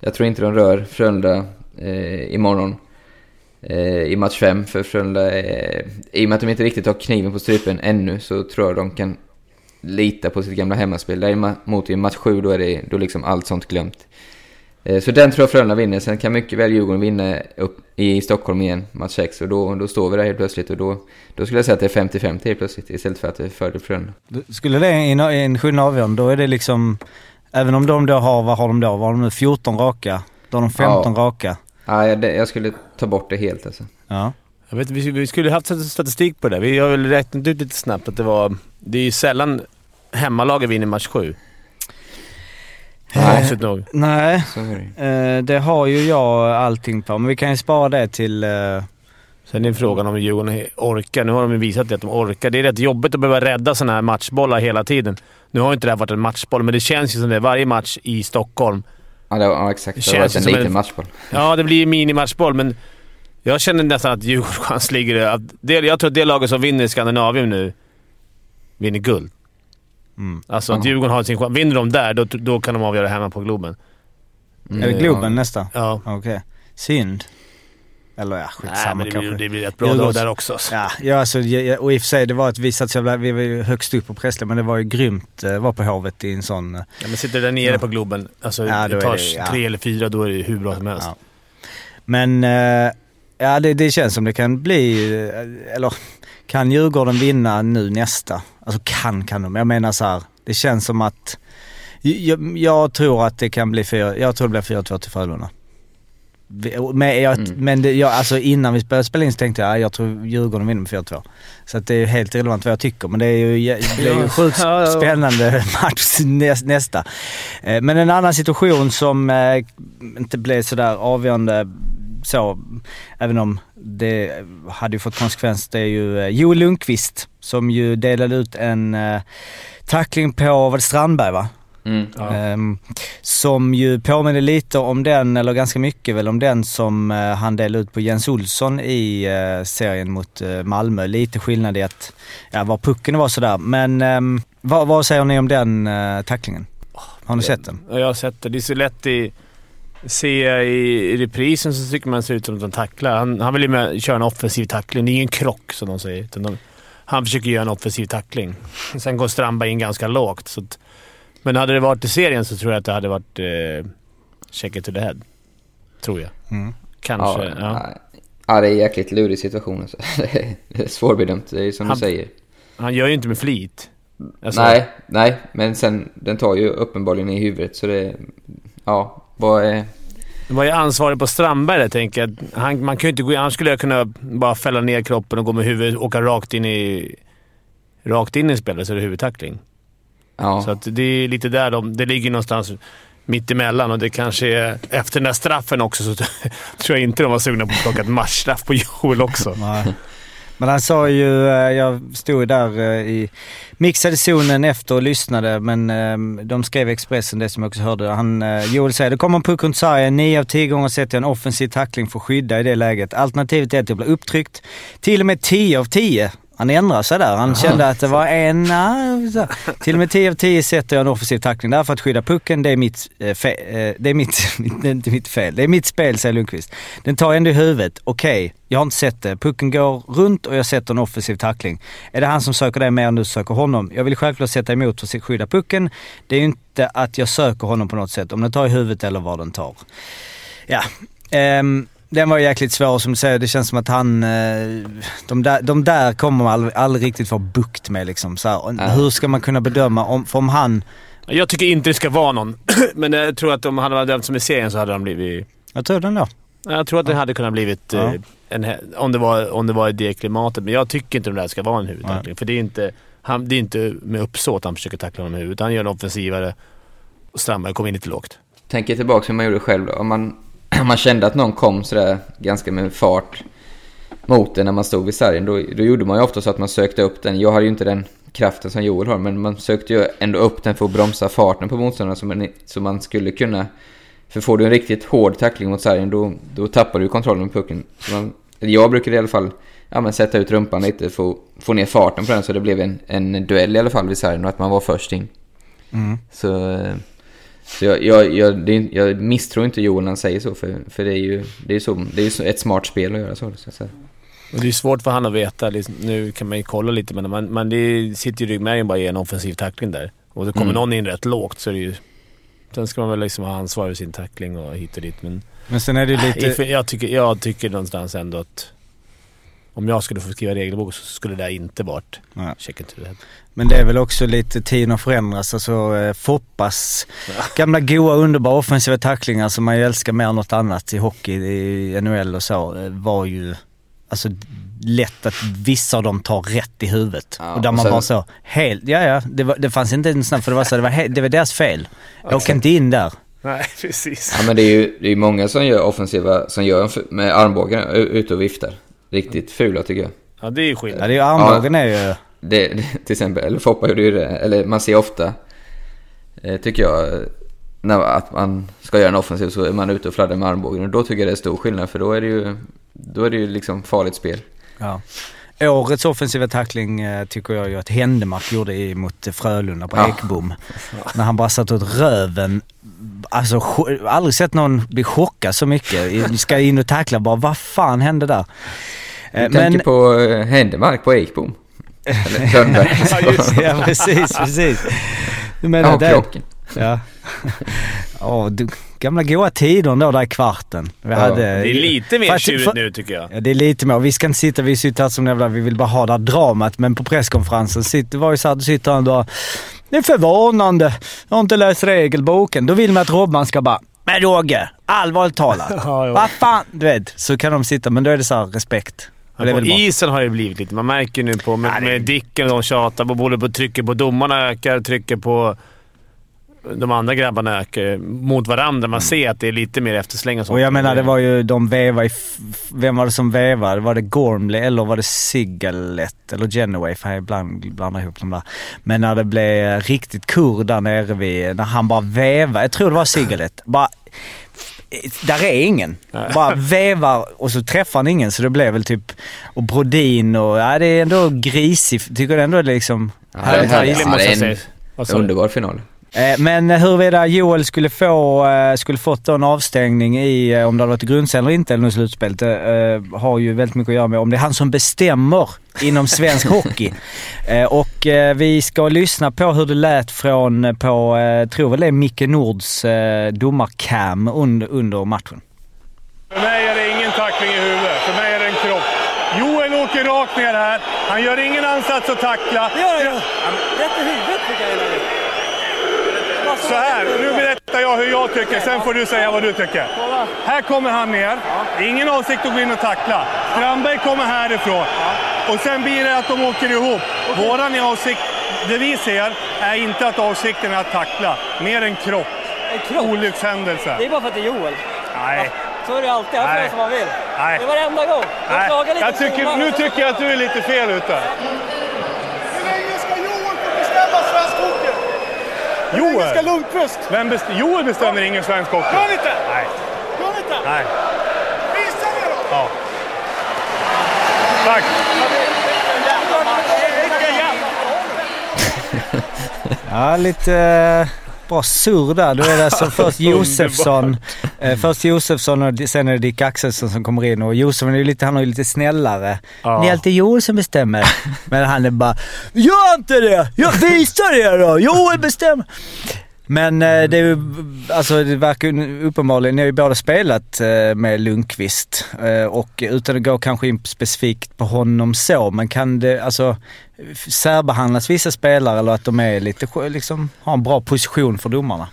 Jag tror inte de rör Frölunda eh, imorgon. Eh, I match 5 för Frölunda, eh, i och med att de inte riktigt har kniven på strupen ännu så tror jag de kan lita på sitt gamla hemmaspel. Däremot i match 7 då är det då liksom allt sånt glömt. Eh, så den tror jag Frölunda vinner. Sen kan mycket väl Djurgården vinna upp i Stockholm igen, match 6. Och då, då står vi där helt plötsligt och då, då skulle jag säga att det är 50-50 helt plötsligt istället för att det är fördel Frölunda.
Skulle det i en, en sjunde avgörande, då är det liksom, även om de då har, vad har de då? Vad har de nu? 14 raka? Då har de 15 raka.
Ja, jag, skulle ta bort det helt alltså.
Ja.
Jag vet, vi, vi skulle haft statistik på det. Vi har väl räknat ut lite snabbt att det var... Det är ju sällan hemmalaget vinner match 7.
Nej.
Nog.
Nej, eh, det har ju jag allting på. Men vi kan ju spara det till... Eh,
Sen är frågan om Djurgården orkar. Nu har de ju visat det att de orkar. Det är rätt jobbigt att behöva rädda sådana här matchbollar hela tiden. Nu har inte det här varit en matchboll, men det känns ju som det. Varje match i Stockholm.
Ja, det var, ja exakt. Det
Det
har varit
känns
en
som
liten
en-
matchboll.
Ja, det blir ju minimatchboll, men jag känner nästan att Djurgårdens chans ligger i att det, Jag tror att det laget som vinner i Skandinavien nu vinner guld.
mm.
Alltså att. Djurgården har sin chans. Vinner de där, då, då kan de avgöra hemma på Globen.
Mm,
är det
ja.
Globen nästa?
Ja.
Okej. Synd. Eller ja,
Nej,
skitsamma
men det
kanske.
blir, det blir rätt bra
Djurgårdens-
då där också.
Ja, ja alltså, ja, ja, och i och för sig det var att vi satt så jävla, vi var ju högst upp på Pressle men det var ju grymt att vara på Hovet i en sån... eh,
Ja, men sitter du där nere
Ja.
på Globen, alltså
Ja,
etage
det- ja.
tre eller fyra, då är det hur bra som helst.
Ja. Men eh, ja, det, det känns som det kan bli, eh, eller kan Djurgården vinna nu nästa? Alltså kan kan de, jag menar så här, det känns som att jag, jag tror att det kan bli fyra, jag tror det blir 4-2 till Frölunda. Men, jag,
Mm.
men det, jag, alltså innan vi började spela in så tänkte jag, ja, jag tror Djurgården vinner med 4-2. Så att det är helt irrelevant vad jag tycker, men det är ju, det blir ju sjukt spännande match näs, nästa. Eh, Men en annan situation som eh, inte blev sådär avgörande så, även om det hade ju fått konsekvens, det är ju eh, Joel Lundqvist som ju delade ut en tackling på, Strandberg va?
Mm.
Ehm, som ju påminner lite om den, eller ganska mycket väl om den som eh, han delade ut på Jens Olsson i eh, serien mot eh, Malmö. Lite skillnad i att, ja var pucken var sådär. Men ehm, vad, vad säger ni om den tacklingen? Har ni sett den?
Ja, jag har sett det. Det är så lätt i... Ser jag i reprisen så tycker man ser ut som att de tacklar. Han, han vill ju med, köra en offensiv tackling. Det är ingen krock som de säger. Utan de, han försöker göra en offensiv tackling. Sen går Strandberg in ganska lågt. Så att, men hade det varit i serien så tror jag att det hade varit eh, check it to the head. Tror jag.
Mm.
Kanske.
Ja,
Ja,
ja. det är en jäkligt lurig situation. Alltså. Det är svårbedömt, det är som
Han-
du säger.
Han gör ju inte med flit. Alltså,
Nej, nej, men sen den tar ju uppenbarligen i huvudet så det... Ja, vad är...
Det var ju ansvarig på Strandberg där, tänker jag. Han, man kan ju inte gå, han skulle jag kunna bara fälla ner kroppen och gå med huvudet och åka rakt in i... Rakt in i spelet så är det huvudtackling.
Ja.
Så det är lite där de... Det ligger någonstans mitt emellan och det kanske är... Efter den där straffen också så tror jag inte de var sugna på att plocka ett matchstraff på Joel också.
Nej. Men han sa ju, eh, jag stod där eh, i mixade zonen efter och lyssnade, men eh, de skrev i Expressen det som jag också hörde. Han, eh, Joel säger, det kommer en puck runt sargen, 9 av 10 gånger sätter jag en offensiv tackling för att skydda i det läget. Alternativet är att jag blir upptryckt. Till och med 10 av 10. Han ändrar sig där. Han kände att det var en... nej. Till och med 10 av 10 sätter jag en offensiv tackling där för att skydda pucken. Det är mitt, eh, fe, eh, det är mitt, det är inte mitt fel. Det är mitt spel, säger Lundqvist. Den tar ändå i huvudet. Okej, jag har inte sett det. Pucken går runt och jag sätter en offensiv tackling. Är det han som söker det mer än du söker honom? Jag vill självklart sätta emot för att skydda pucken. Det är ju inte att jag söker honom på något sätt. Om den tar i huvudet eller vad den tar. Ja. ehm, den var jäkligt svår som du säger. Det känns som att han... eh, De där, de där kommer man aldrig, aldrig riktigt få bukt med liksom. Så här,
Ja.
Hur ska man kunna bedöma om, om han...
Jag tycker inte det ska vara någon, men jag tror att om han hade dömt som i serien så hade han blivit...
Jag tror den då.
Jag tror att det hade kunnat blivit...
Ja.
eh, En, om, det var, om det var i det klimatet. Men jag tycker inte de där ska vara en huvudtackling. För det är inte, han, det är inte med uppsåt han försöker tackla honom i huvudet. Han gör en offensivare och Strandberg kommer in lite lågt.
Tänker tillbaka hur man gjorde själv. Om man, man kände att någon kom sådär ganska med fart mot en när man stod vid sargen, då, då gjorde man ju ofta så att man sökte upp den. Jag hade ju inte den kraften som Joel har, men man sökte ju ändå upp den för att bromsa farten på motståndarna så man, så man skulle kunna... För får du en riktigt hård tackling mot sargen, då, då tappar du kontrollen på pucken. Så man, jag brukade i alla fall ja, men sätta ut rumpan lite för att få ner farten på den så det blev en, en duell i alla fall vid sargen och att man var först in.
Mm.
Så, eh, så jag, jag, jag, det, jag misstror inte Joel när han säger så, för, för det är ju det är så, det är så ett smart spel att göra så. så.
Och det är svårt för han att veta. Nu kan man ju kolla lite, men man, man, det sitter ju i ryggmärgen bara ge en offensiv tackling där. Och det kommer
Mm.
någon in rätt lågt så är det ju... Sen ska man väl liksom ha ansvar för sin tackling och hit och dit, men...
Men sen är det ju lite...
Jag tycker, jag tycker någonstans ändå att... Om jag skulle få skriva regelbok så skulle det inte varit
Nej.
check it to the head.
Men det är väl också lite tiden har förändrats. Alltså eh, Foppas gamla goa underbara offensiva tacklingar som man ju älskar mer än något annat i hockey, i NHL och så, eh, var ju alltså lätt att vissa av dem tar rätt i huvudet.
Ja,
och där
och
man
sen-
bara så, helt, ja ja, det, var, det fanns inte en snabb för det var så, det var, he, det var deras fel. Jag åker inte in där.
Nej, precis.
Ja men det är ju det är många som gör offensiva, som gör med armbågen ute och viftar. Riktigt fula tycker jag.
Ja, det är ju
Ja,
skillnad.
det är ju armbågen är ju...
Det, det, till exempel, eller Foppa gjorde ju det, eller man ser ofta, eh, tycker jag, när, att man ska göra en offensiv så är man ute och fladdrar med armbågen och då tycker jag det är stor skillnad för då är det ju, då är det ju liksom farligt spel.
Ja. Årets offensiva tackling eh, tycker jag ju att Händemark gjorde mot Frölunda på
Ja.
Ekbom. När han bara satt åt röven. Alltså aldrig sett någon bli chockad så mycket. Ska in och tackla bara, vad fan hände där? Eh,
Jag tänker på eh, Händemark på Ekbom. Eller Rönnberg.
ja precis, precis. Du menar
Ja,
det? Ja. Åh, du, gamla goa tider då där i kvarten. Vi
Ja,
hade,
Det är lite mer tjurigt nu tycker jag.
Ja, det är lite mer. Vi ska inte sitta, vi sitter här som jävla, vi vill bara ha det här dramat. Men på presskonferensen sitter, var ju så här, då sitter han och det är förvånande. Jag har inte läst regelboken. Då vill man att Robban ska bara, men Roger, allvarligt talat.
Ja.
Vad fan, du vet. Så kan de sitta, men då är det så här respekt. Det är
på isen har det blivit lite. Man märker nu på med, med Dicken och de tjatar på både på trycket på domarna ökar, trycket på de andra grabbarna ökar mot varandra. Man ser att det är lite mer eftersläng och sånt.
Och jag menar det var ju, de vevade i... Vem var det som vevade? Var det Gormley eller var det Sigalet? Eller Genoway? För jag ibland blandar ihop dem där. Men när det blev riktigt kurr där nere vid... När han bara vevade. Jag tror det var Sigalet. Bara... Där är ingen. Bara vevar och så träffar han ingen. Så det blev väl typ... Och Brodin och... Ja, det är ändå grisigt. Tycker du ändå det är liksom...
Ja, det är härligt. Ja, det är en underbar final.
Eh, Men huruvida Joel skulle få, eh, skulle fått en avstängning i, eh, om det hade varit i grundserien eller inte, eller något slutspelet, har ju väldigt mycket att göra med om det är han som bestämmer inom svensk hockey. Och vi ska lyssna på hur det lät från, på, tror väl det är Micke Nords domarcam under, under matchen.
För mig är det ingen tackling i huvudet. För mig är det en kropp. Joel åker rakt ner här. Han gör ingen ansats att tackla. Det gör jag. Rätt i huvudet Så här, nu berättar jag hur jag tycker. Sen får du säga vad du tycker. Här kommer han ner. Det är ingen avsikt att gå in och tackla. Strandberg kommer härifrån. Och sen blir det att de åker ihop. Våran avsikt, det vi ser, är inte att avsikten är att tackla. Mer en kropp.
En kropp?
Olyckshändelse.
Det är bara för att det är Joel.
Nej.
Så är det alltid. Han får
Nej.
göra som han vill.
Nej.
Det är varenda gång. Jag
Nej,
klagar lite
jag tycker, nu tycker jag att du är lite fel ute.
Hur länge ska Joel få bestämma svensk hockey? Hur länge ska
Joel?
Lundqvist?
Vem best Joel bestämmer ingen svensk hockey.
Gör han inte?
Nej.
Gör han inte?
Nej.
Visa det då!
Ja. Tack.
Ja, lite eh, bra surr där. Då är det alltså först Josefsson, eh, först Josefsson och sen är det Dick Axelsson som kommer in. Och Josefsson är lite, han är lite snällare.
Ja.
Det är alltid Joel som bestämmer. Men han är bara Gör inte det! Jag visar det då! Joel bestämmer! Men eh, det är ju, alltså det verkar uppenbarligen, ni har ju båda spelat eh, med Lundqvist eh, och utan att gå kanske in specifikt på honom så, men kan det, alltså särbehandlas vissa spelare eller att de är lite, liksom, har en bra position för domarna?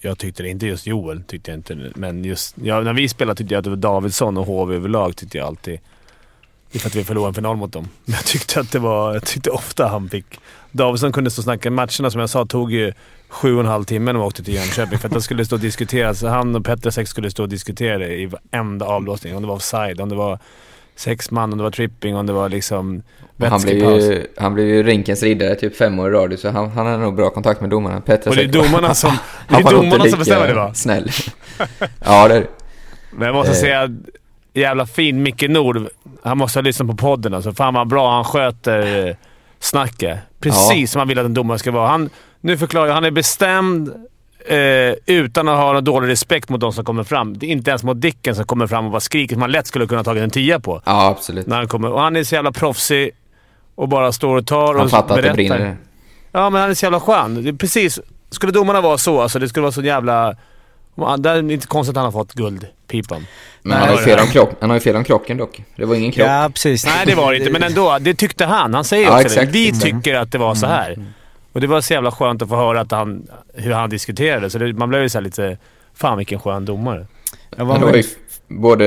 Jag tyckte det, inte just Joel tyckte jag inte. Men just, ja, när vi spelade tyckte jag att det var Davidsson och HV överlag tyckte jag alltid. Det är för att vi förlorade en final mot dem. Men jag tyckte att det var... Jag tyckte ofta han fick... Davidsson kunde stå och snacka. Matcherna som jag sa tog ju sju och en halv timme när vi åkte till Jönköping. För att de skulle stå och diskutera. Så han och Petrasek skulle stå och diskutera det i varenda avblåsning. Om det var offside, om det var sex man, om det var tripping, om det var liksom
han, blev ju, han blev ju rinkens riddare typ fem år i radio, så han, han hade nog bra kontakt med domarna. Petter
Och det är domarna som- det är
Han
domarna som bestämmer det, va?
Snäll. ja, det är det.
Men jag måste
Eh.
säga, jävla fin Micke Nord. Han måste ha lyssnat på podden alltså. Fan vad bra han sköter eh, snacket. Precis
Ja.
som han vill att en domare ska vara. Han, nu förklarar jag. Han är bestämd eh, utan att ha någon dålig respekt mot de som kommer fram. Det är inte ens mot Dicken som kommer fram och bara skriker som man lätt skulle kunna tagit en tia på.
Ja, absolut.
När han, kommer. Och han är så jävla proffsig och bara står och tar och
Han fattar att det
berättar.
brinner.
Ja, men han är så jävla skön. Det är precis... Skulle domarna vara så, alltså det skulle vara så jävla... Det är inte konstigt att han har fått guldpipan.
Men han har, ju fel om krock, han har ju fel om krocken dock. Det var ingen krock.
Ja, precis.
Nej, det var det inte. Men ändå, det tyckte han. Han säger
Ja,
också
exakt.
det. Vi
Mm.
tycker att det var så här. Och det var så jävla skönt att få höra att han, hur han diskuterade. Så det, man blev ju så här lite... Fan vilken skön domare.
Jag
Men det var ju både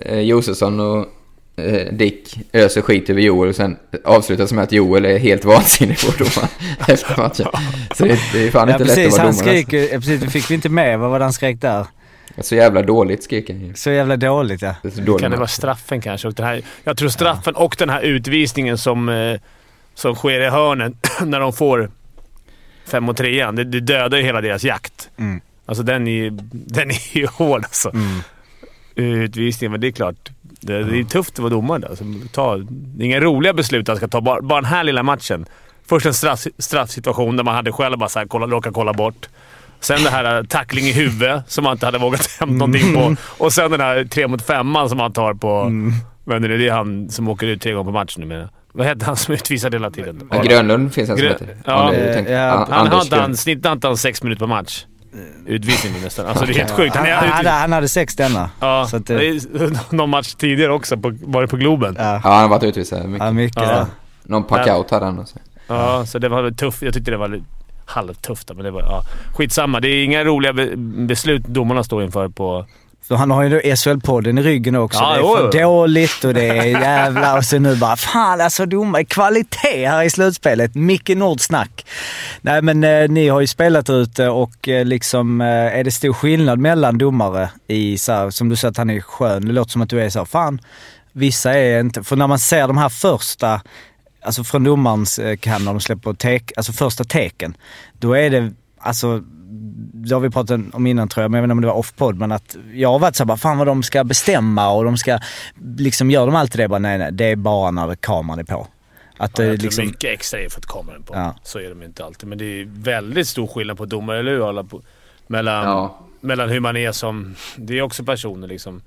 eh, Josefsson och Dick öser skit över Joel och sen avslutas med att Joel är helt vansinnig på domaren efter matchen. Så det, det är fan
Ja,
inte
precis,
lätt att vara
han
domare.
skriker, ja, precis, det fick vi inte med. Vad var det han skrek där?
Så jävla dåligt skrek han ju.
Så jävla dåligt ja.
Så dålig
Kan det vara straffen kanske? Och den här, jag tror straffen och den här utvisningen som, eh, som sker i hörnen när de får fem mot trean. Det, det dödar ju hela deras jakt.
Mm.
Alltså den är ju, den är hård alltså. Utvisningen, men det är klart. Det, det är tufft att vara domare där. Alltså, ta, det är inga roliga beslut han ska ta. Bara, bara den här lilla matchen. Först en straff, straffsituation där man hade själv bara så här, kolla, råkat kolla bort. Sen det här eh, tackling i huvudet som man inte hade vågat hämta någonting på. Och sen den här tre mot femman som han tar på... Men det är det han som åker ut tre gånger på matchen numera. Vad hette han som utvisade hela tiden?
Ja, Grönlund finns en som heter.
Ja,
Ja, det
ja,
han, han, hade han,
Grön.
snittade inte han sex minuter per match? Utvisning nästan. Alltså det är helt sjukt.
Han,
Han är,
han, hade, han hade sex denna.
Ja,
Så att
det någon match tidigare också. På, var det på Globen?
ja,
Ja, han har varit utvisad mycket.
ja, mycket
Ja.
Någon packout hade han också.
Ja, så det var väl tufft. Jag tyckte det var halvtufft, men det var... Ja. Skitsamma. Det är inga roliga be beslut domarna står inför på
För han har ju SHL-podden i ryggen också.
Ja,
det är
jo,
för dåligt och det är jävlar och så nu bara fan alltså domare, kvalitet här i slutspelet. Micke Nordsnack. Nej men eh, ni har ju spelat ute och eh, liksom eh, är det stor skillnad mellan domare i så här, som du säger att han är skön. Det låter som att du är så här, fan vissa är inte, för när man ser de här första alltså från domarens eh, kam när de släpper tek, alltså första teken, då är det, alltså det har vi pratat om innan tror jag, men jag vet inte om det var off-podd, men att jag har varit såhär bara, fan vad de ska bestämma och de ska, liksom gör de alltid det? Bara, nej nej, det är bara när kameran är på. Att
Ja,
det
jag tror
liksom,
mycket extra är för att kameran är på.
Ja.
Så är de inte alltid. Men det är väldigt stor skillnad på domare, eller hur? Alla på, mellan,
Ja.
mellan hur man är som... Det är också personer liksom.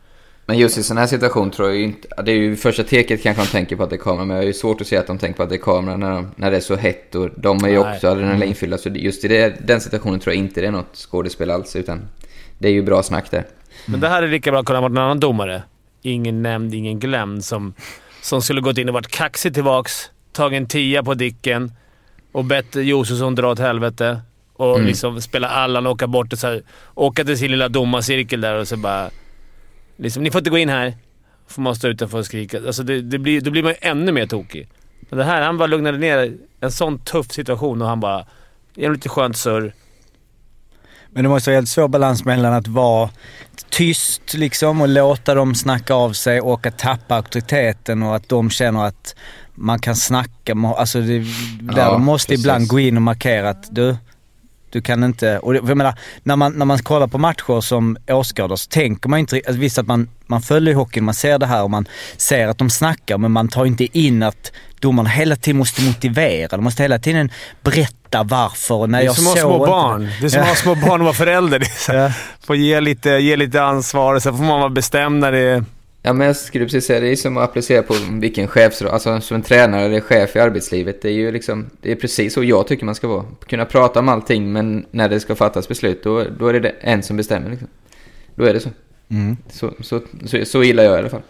Men just i sån här situation tror jag inte... Det är ju första teket kanske de tänker på att det är kamera, men jag har ju svårt att se att de tänker på att det är kamera när, de, när det är så hett och de är ju
Nej.
också adrenalinfyllda. Så just i det, den situationen tror jag inte det är något skådespel alls, utan det är ju bra snack där.
Men det här är lika bra kunnat vara en annan domare. Ingen nämnd, ingen glömd. Som, som skulle gått in och varit kaxig tillbaks, tagit en tia på Dicken och bett Josefsson dra åt helvete. Och
Mm.
liksom spela Allan och åka bort och så här, åka till sin lilla domarcirkel där och så bara... Liksom, ni får inte gå in här. Får man stå utanför och skrika. Alltså det, det blir, då blir man ju ännu mer tokig. Men det här, han bara lugnade ner en sån tuff situation och han bara... Ge lite skönt surr.
men det måste vara helt svår balans mellan att vara tyst liksom och låta dem snacka av sig och att tappa auktoriteten och att de känner att man kan snacka. Alltså det, där
Ja,
de måste
precis.
ibland gå in och markera att du, du kan inte... Och jag menar, när man, när man kollar på matcher som åskådare så tänker man inte... Alltså visst att man, man följer hockeyn, man ser det här och man ser att de snackar men man tar inte in att domarna hela tiden måste motivera. De måste hela tiden berätta varför. Och när
Det är
jag
som att ha
såg
små
inte-
barn. Det är som att ha små barn och vara förälder. Det är så,
Ja.
Får ge lite, ge lite ansvar och sen får man vara bestämd när det är...
Ja, men jag skulle precis säga, det är som att applicera på vilken chefsroll, alltså som en tränare eller chef i arbetslivet. Det är ju liksom, det är precis så jag tycker man ska vara. Kunna prata om allting, men när det ska fattas beslut, då, då är det en som bestämmer liksom. Då är det så.
Mm.
Så, så, så, så gillar jag i alla fall.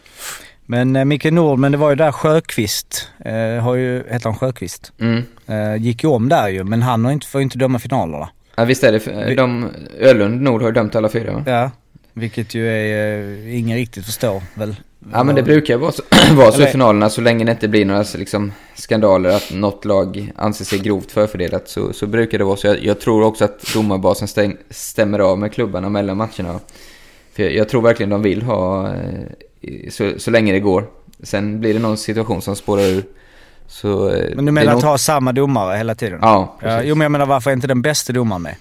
Men eh, Micke Nord, men det var ju där Sjöqvist, eh, har ju, heter han Sjöqvist?
Mm.
Eh, gick ju om där ju, men han har inte, får ju inte döma finalerna.
Ja, visst är det, de, Ölund Nord har ju dömt alla fyra va?
Ja, vilket ju är, eh, ingen riktigt förstår väl.
Ja men det brukar vara så, vara så i finalerna så länge det inte blir några liksom, skandaler att något lag anser sig grovt förfördelat så, så brukar det vara så. Jag, jag tror också att domarbasen stäng, stämmer av med klubbarna mellan matcherna. För jag, jag tror verkligen de vill ha eh, så, så länge det går. Sen blir det någon situation som spårar ur. Så, eh,
Men du menar att
nog-
ha samma domare hela tiden?
Ja,
ja
precis.
Jo men jag menar varför är inte den bästa domaren med?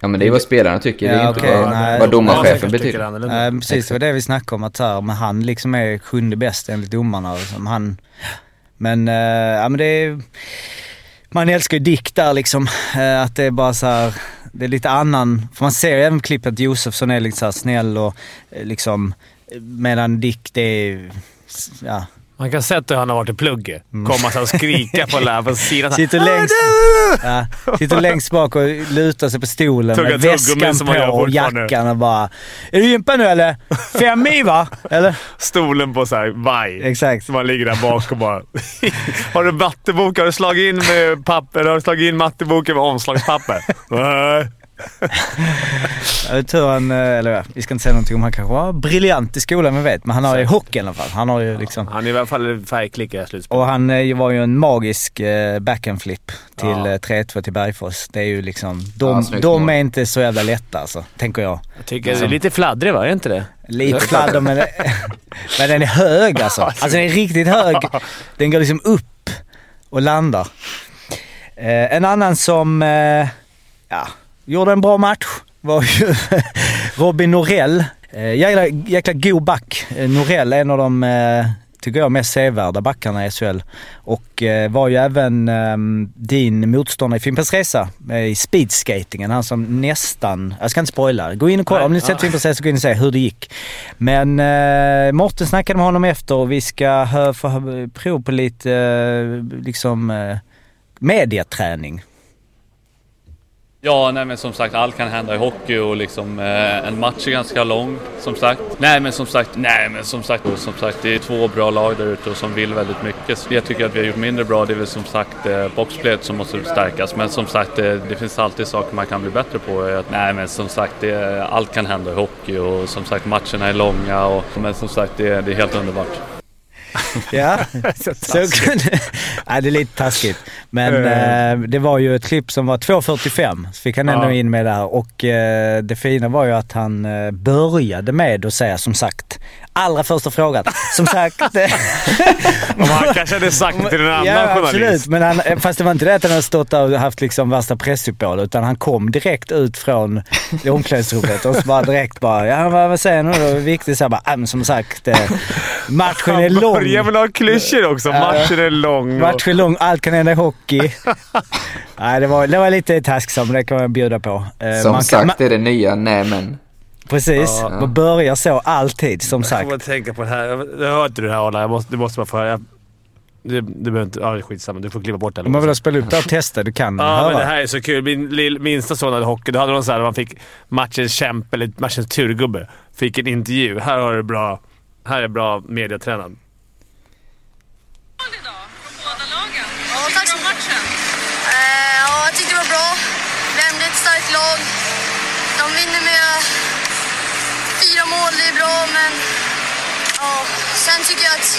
Ja men det är vad spelarna tycker, det är
Ja,
inte vad,
nej.
vad domarchefen betyder.
Nej precis, det var det vi snackade om att så här, men han liksom är sjunde bäst enligt domarna. Som han, men, eh, ja men det är, man älskar ju Dick där liksom. eh, att det är bara så här, det är lite annan, för man ser ju även klippet att Josefsson är lite så här snäll och eh, liksom, medan Dick det är, ja.
Man kan se att han har varit i plugget. Komma så och skrika på läraren på sidan.
Sitter längst, ja, sitter längst bak och lutar sig på stolen
Tuggar
med väskan på och jackan och bara Är du impad nu eller? Fem i va? Eller?
Stolen på så här vaj.
Exakt.
Så man ligger där bak och bara... har du mattebok? Har du slagit in med papper? Har du slagit in matteboken med omslagspapper? Nej.
Tror han, eh, eller ja, vi ska inte säga någonting om han kanske var briljant i skolan, vi vet. Men han har ju hockey i alla fall. Han har ju liksom...
Han är i alla fall färgklick i det slutspelet.
Och han eh, var ju en magisk eh, backhand-flip till
Ja.
eh, 3-2 till Bergfors. Det är ju liksom...
Ja,
De,
snyggt
de är inte så jävla lätta alltså, tänker jag.
Jag tycker det är lite fladdrig va? Är inte det?
Lite fladder men, men den är hög alltså. Alltså den är riktigt hög. Den går liksom upp och landar. Eh, en annan som eh, ja, gjorde en bra match var ju Robin Norell. Eh, jäkla, jäkla god back. Eh, Norell är en av de, eh, tycker jag, mest sevärda backarna i SHL. Och eh, var ju även eh, din motståndare i Fimpens Resa eh, i speedskatingen. Han som nästan, jag ska inte spoila. Gå in och kolla,
Nej,
om ni
ja.
sett Fimpens Resa, gå in och se hur det gick. Men eh, Morten snackade med honom efter och vi ska få prov på lite liksom mediaträning.
Ja, nej men som sagt allt kan hända i hockey och liksom eh, en match är ganska lång som sagt. Nej men som sagt, nej men som sagt, som sagt det är två bra lag där ute som vill väldigt mycket. Så jag tycker att vi har gjort mindre bra, det är väl som sagt eh, boxplayet som måste stärkas. Men som sagt eh, det finns alltid saker man kan bli bättre på. Eh, nej men som sagt det, allt kan hända i hockey och som sagt matcherna är långa och men som sagt det, det är helt underbart.
Ja, så kunde... Nej, det är lite taskigt. Men eh, det var ju ett klipp som var 2.45, så fick han ändå
Ja.
in med där. Och eh, det fina var ju att han eh, började med att säga som sagt, allra första frågan. Som sagt... eh,
Om han kanske hade sagt till en annan
ja,
journalist.
absolut. Men han, eh, fast det var inte det att han hade stått där och haft liksom värsta pressuppbåd, utan han kom direkt ut från omklädningsrummet och så bara direkt bara, ja vad, vad säger han nu då? Viktigt så här bara, "Ah, men som sagt, eh, matchen är lång.
Börjar med några klyschor också. Matchen är lång. och-
Match är lång, allt kan hända i hockey. Nej, det var, det var lite tasksamt, det kan man bjuda på. Eh,
Som
man
sagt
kan,
det är det nya nej men.
precis,
Ja.
man börjar så alltid som
Jag
sagt.
får bara tänka på det här. Jag hör inte du det här Arla. Jag måste, du måste bara få höra. Jag, du, du behöver inte... Ja, skitsamma. Du får klippa bort det.
Om man vill spela upp det och testa, du kan
Ja,
höra.
men det här är så kul. Min lill, minsta son hade hockey. Då hade de så här, man fick matchens kämpe, eller matchens turgubbe. Fick en intervju. Här har du bra... Här är bra mediatränad.
Ja, tack så matchen. Eh, ja, jag tyckte det var bra. Värmde ett starkt lag. De vinner med fyra mål, det är bra, men ja, sen tycker jag att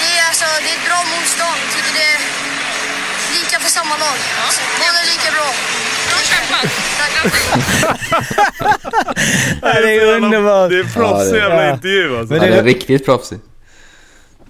det är, alltså, det är ett bra motstånd. Jag tycker det är lika för samma lag. Så Båda är lika bra. Bra kämpat! Tack!
Ja, det är underbart.
Det är proffsig
Ja,
jävla
Ja.
intervju alltså.
Men
Ja,
det-
det är riktigt proffsigt.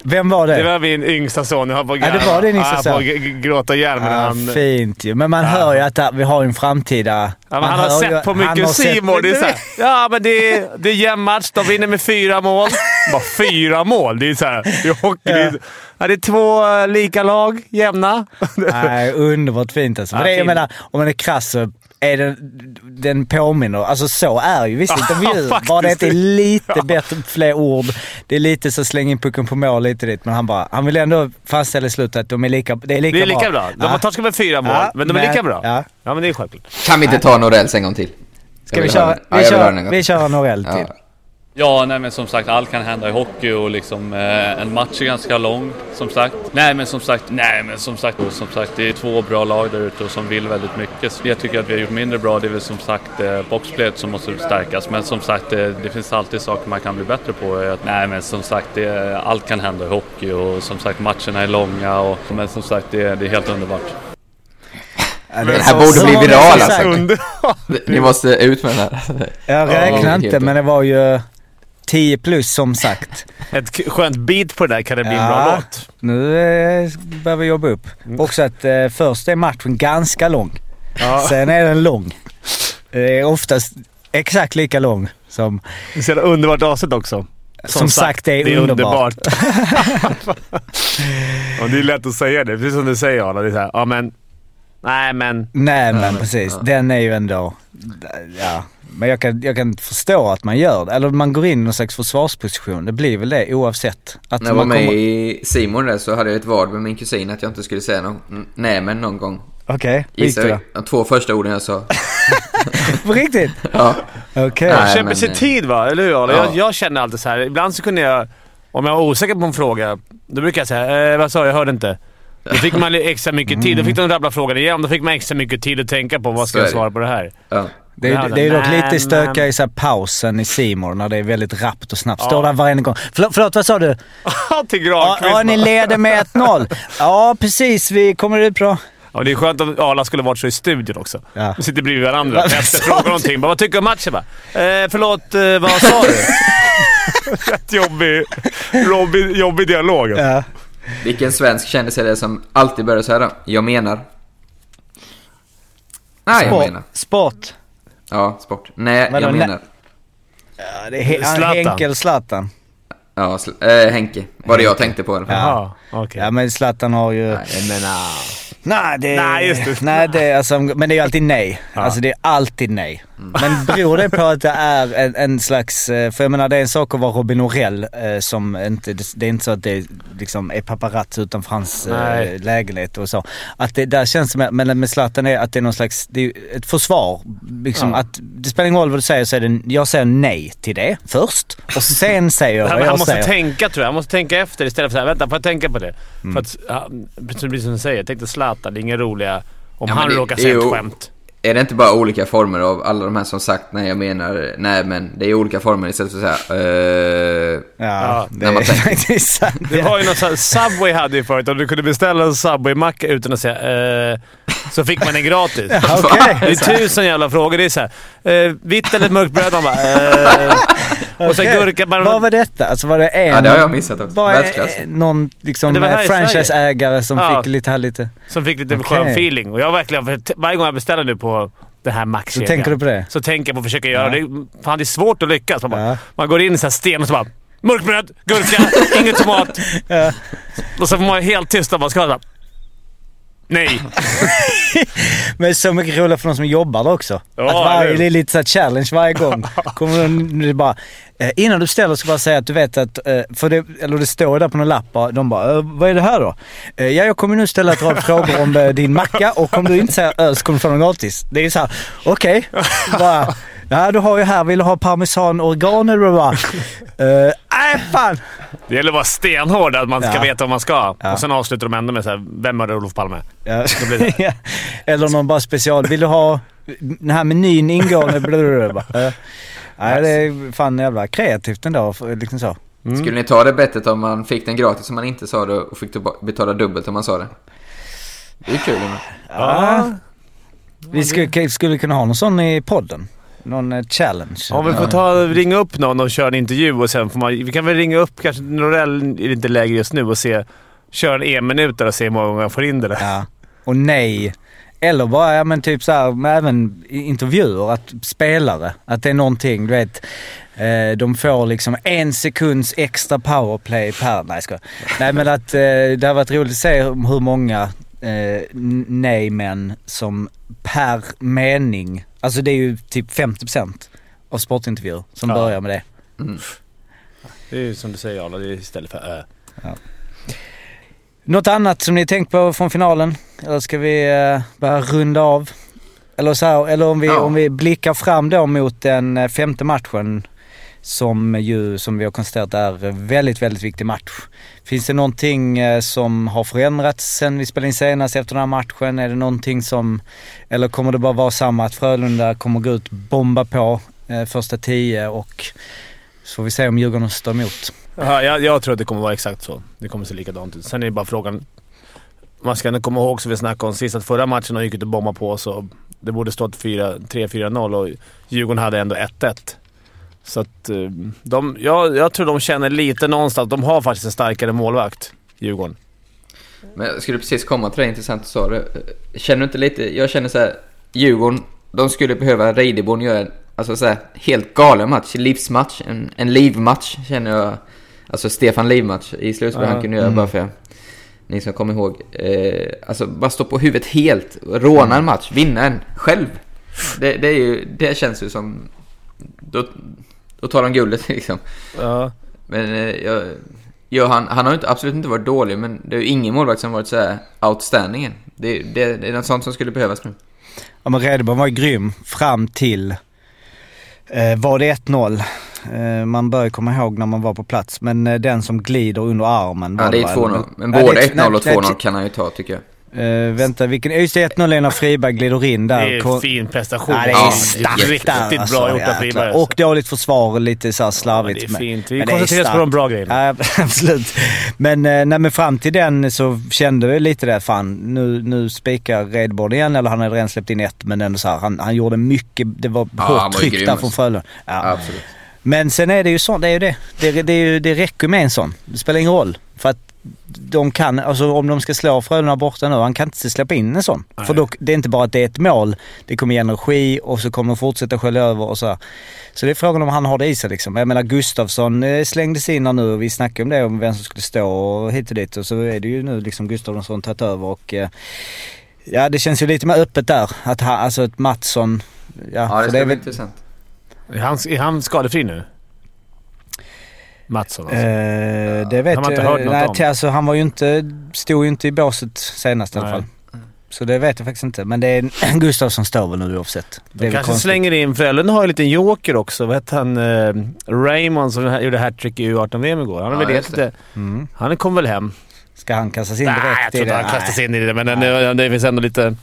Vem var det?
Det var min yngsta son. Jag på att
Ja, det var din yngsta
Ja,
son.
på g- g- gråta ihjäl men
Ja,
han...
fint ju. Men man hör ju att vi har en framtida...
Ja, han har
hör ju-
sett på
han
mycket
sett-
Simon. Det är så här, ja, men det är, det är jämn match. De vinner med fyra mål. Bara fyra mål? Det är så här, det är hockey. Ja, det är två eh, lika lag, jämna.
Nej, underbart fint alltså.
Ja,
det, jag
fint.
menar, om man är krass så är den, den påminner. Alltså så är ju vissa
Ja,
intervjuer.
faktiskt.
Bara det att det är lite bättre, fler ord. Det är lite så släng in pucken på mål lite dit. Men han bara, han vill ändå fastställa i slutet att de är lika, det är lika
Det är lika
bra.
bra. De
Ja.
har torskat med fyra mål,
Ja,
men de är
men-
lika bra.
ja.
Ja, men det är självklart.
Kan vi inte ta Norells en gång till?
Ska vi köra.
Ja,
vi kör Norell till?
Ja.
Nej men som sagt allt kan hända i hockey och liksom eh, en match är ganska lång som sagt. Nej men som sagt, nej men som sagt, och som sagt det är två bra lag där ute och som vill väldigt mycket. Så jag tycker att vi har gjort mindre bra, det är väl som sagt eh, boxplayet som måste stärkas. Men som sagt eh, det finns alltid saker man kan bli bättre på. Att, nej men som sagt det, allt kan hända i hockey och som sagt matcherna är långa och men som sagt det, det är helt underbart.
Ja,
Den
är
här borde bli viral alltså. Ni måste ut med den här.
Jag
Ja,
räknar inte, men det var ju 10 plus som sagt.
Ett skönt beat på det där kan det bli en bra låt.
Nu eh, behöver vi jobba upp. Också att eh, först är matchen ganska lång.
Ja.
Sen är den lång. Det är oftast exakt lika lång som...
Det är underbart avsnitt också.
Som, sagt, det är, underbart.
Och det är lätt att säga det, precis som du säger Arla. Det är så här, ja men... Nej men...
Nej men precis.
ja.
Den är ju ändå... Ja. Men jag kan, jag kan förstå att man gör det. Eller man går in i någon slags försvarsposition. Det blir väl det oavsett. Att
När jag var
man
med
kommer-
i Simon där så hade jag ett vad med min kusin att jag inte skulle säga någon, nej men någon gång.
Okej, okay, gick det
de två första orden jag sa.
På riktigt?
Ja.
Okej.
Nej,
Man köper sig
eh,
tid va, eller hur
ja.
Jag, jag känner alltid så här. ibland så kunde jag... Om jag var osäker på en fråga, då brukar jag säga eh, vad sa du? Jag hörde inte. Då fick man lite extra mycket tid. Då fick de rabbla frågan igen. Då fick man extra mycket tid att tänka på vad ska jag svara på det här.
Ja.
Det är,
Ja,
det är dock lite stökigare i så här pausen i Simor när det är väldigt rappt och snabbt.
Ja.
Står där varje gång. Förlåt, förlåt vad sa du?
Till
Ja,
Granqvist.
ja, ni leder med 1-0. Ja, precis. Vi kommer ut bra.
Ja, det är skönt om Arla skulle varit så i studion också.
Ja.
Vi sitter bredvid varandra.
Sa
frågar någonting. Bara, vad tycker du om matchen? Bara, eh, förlåt, eh, vad sa du? Rätt jobbig, jobbig, jobbig dialog. alltså.
Ja.
Vilken svensk kändis är det som alltid börjar så här då? Jag menar. Nej, jag
Sport.
menar.
Sport.
Ja, sport. Nej,
Vadå,
jag menar.
Ja, det är He-
Zlatan.
Henke eller Zlatan.
Ja, sl- äh, Henke. Var det jag tänkte på i alla fall.
Jaha, okej.
Ja, men Zlatan har ju...
Nej,
Jag menar...
Nej, det,
Nej, just det.
Nej, det är alltså, men det är ju alltid nej. Alltså det är alltid nej. Men beror det på att det är en, en slags, eh, för jag menar det är en sak att vara Robin Norell eh, som inte, det är inte så att det liksom är paparazzi utanför hans eh,
Nej.
lägenhet och så. Att det där känns som, men med Zlatan är att det är någon slags, det är ett försvar. Liksom
Ja.
att det spelar ingen roll vad du säger så är det, jag säger nej till det först och sen säger jag vad jag
han måste
säger.
tänka tror jag. Han måste tänka efter istället för att vänta, får jag tänka på det?
Mm.
För att, ja, precis som du säger, tänk dig Zlatan, det är inga roliga... Om
Ja,
han
det-
råkar
det är
säga ett skämt.
Är det inte bara olika former av alla de här som sagt nej jag menar nej men det är olika former istället för att säga eh,
Ja,
när man tänker.
faktiskt sant.
Det var ju något sånt, Subway hade ju förut och du kunde beställa en Subway-macka utan att säga eh, så fick man den gratis.
Ja, okej.
Det är tusen jävla frågor. Det är såhär, eh, vitt eller mörkt bröd? Man bara, eh, och så
Okej.
gurka. Man,
Vad var detta? Alltså var det en...
Ja, det har jag missat också.
Var
Världsklass.
det någon liksom, franchiseägare som
Ja.
fick lite här lite...
Som fick lite
Okej.
skön feeling. Och jag verkligen, varje gång jag beställer nu på det här
Så
Max-kedjan.
tänker du på det?
Så tänker jag på att försöka göra
Ja.
det. Fan, det är svårt att lyckas. Man, bara,
Ja.
man går in i så här sten och så bara Mörkbröd, gurka, ingen tomat.
Ja.
Och så får man vara helt tyst och bara ska bara, Nej.
Men så mycket roligare för de som jobbar där också.
Ja,
att varje, det är lite så challenge varje gång. Kommer de, är bara, eh, innan du ställer ska jag bara säga att du vet att, eh, för det, eller det står där på någon lapp de bara, eh, vad är det här då? Eh, ja, jag kommer nu ställa ett rad frågor om din macka och om du inte säger öl så kommer du få den gratis. Det är så här, okej. Bara, Ja, du har ju här, vill du ha parmesan organ eller bara, eh, nej fan.
Det gäller att vara stenhård, att man ska
Ja.
veta vad man ska.
Ja.
Och sen avslutar de ändå med så här, vem är Olof Palme?
Ja.
Det
Ja. Eller någon bara special. Vill du ha den här menyn ingående? Blablabla. Bara, eh. Nej, det är fan jävla kreativt ändå. Liksom så.
Skulle ni ta det bettet om man fick den gratis om man inte sa det och fick betala dubbelt om man sa det? Det är kul. Men...
Ja. Vi skulle, skulle kunna ha någon sån i podden. Någon eh, challenge.
Om vi får ta, ringa upp någon och köra en intervju och sen får man... Vi kan väl ringa upp, kanske Norell är inte läge just nu, och se... Köra en en-minut och se hur många gånger jag får in det där.
Ja. Och nej. Eller bara, ja men typ så här, med även intervjuer, att spelare, att det är någonting, du vet. Eh, de får liksom en sekunds extra powerplay per... Nej, skojar. Nej men att eh, det har varit roligt att se hur många eh, nej-män som per mening, alltså det är ju typ 50% av sportintervjuer som
Ja.
börjar med det.
Mm.
Det är ju som du säger Arla, det är istället för ö.
Något annat som ni tänkt på från finalen? Eller ska vi eh, börja runda av? Eller, så här, eller om, vi,
Ja.
om vi blickar fram då mot den eh, femte matchen som ju, som vi har konstaterat är en väldigt, väldigt viktig match. Finns det någonting eh, som har förändrats sen vi spelade in senast efter den här matchen? Är det någonting som, eller kommer det bara vara samma att Frölunda kommer gå ut bomba på eh, första tio och så får vi se om Djurgården står emot.
Ja, jag, jag tror att det kommer vara exakt så. Det kommer se likadant ut. Sen är det bara frågan... Man ska ändå komma ihåg, som vi snackade om sist, att förra matchen de gick ut och bombade på oss det borde stått 3-4-0 och Djurgården hade ändå 1-1. Så att eh, de, jag, jag tror de känner lite någonstans. De har faktiskt en starkare målvakt, Djurgården.
Men jag skulle precis komma till det intressant du sa det. Känner du inte lite, jag känner så här, Djurgården, de skulle behöva Reideborn göra en alltså så här, helt galen match, livsmatch, en, en livmatch känner jag. Alltså Stefan Livmatch i slutspelet
Ja.
han kunde göra
Mm.
bara för ni som kommer ihåg. Eh, alltså bara stå på huvudet helt, råna en match, vinna en själv. Det, det är ju, det känns ju som, då, då tar de guldet liksom.
Ja.
Men eh, jag, ja, han, han har ju inte, absolut inte varit dålig, men det är ju ingen målvakt som varit så här outstanding. Det, det, det är något sånt som skulle behövas nu.
Ja men Redeborn var ju grym fram till, eh, var det 1-0? Eh, man bör ju komma ihåg när man var på plats, men eh, den som glider under armen.
Ja, det är
väl-
2-0. Men både
det är-
1-0 och
nej,
2-0
nej,
kan han ju ta, tycker jag.
Eh, vänta, vilken, just det 1-0 är när Friberg glider in där.
Det är en fin prestation.
Ja, det är starkt
Riktigt
där, alltså,
bra gjort av. Friberg.
Och dåligt försvar, lite så här
Ja,
slarvigt.
det är
men-
fint. Vi
det
koncentrerar oss på de bra grejerna.
Ja, absolut. Men, eh, nej, men fram till den så kände vi lite det, fan nu, nu spikar Redborn igen, eller han hade redan släppt in ett, men ändå så här, han, han gjorde mycket, det var
Ja,
hårt tryck där
alltså.
från Frölunda. Ja.
Absolut.
Men sen är det ju så, det är ju det. Det, det, är ju, det räcker med en sån. Det spelar ingen roll. För att de kan, alltså om de ska slå Frölunda borta nu, han kan inte släppa in en sån.
Nej.
För då, det är inte bara att det är ett mål, det kommer ge energi och så kommer de fortsätta skölja över och så. här. Så det är frågan om han har det i sig liksom. Jag menar Gustafsson eh, slängdes in här nu och vi snackade om det, om vem som skulle stå och hit och dit. Och så är det ju nu liksom Gustafsson tagit över och eh, Ja det känns ju lite mer öppet där. Att ha, alltså att Mattsson
Ja,
för
det ska
är
bli
väl-
intressant.
Är han, är han skadefri nu? Mattsson alltså.
Eh, det vet
inte
jag
hört något
nej,
om.
Alltså, han var ju inte, stod ju inte i båset senast i alla
Nej.
fall. Så det vet jag faktiskt inte. Men det är Gustafsson står väl nu oavsett. Det
De kanske
konstigt.
slänger in, Frölunda har ju en liten joker också. Vad hette han? Eh, Raymond som gjorde hattrick i U18-VM igår. Han,
Ja,
lite,
Mm.
han kom väl hem?
Ska han kastas in direkt
Nej, jag tror inte han kastas
Nej.
in i det, men det, det finns ändå lite...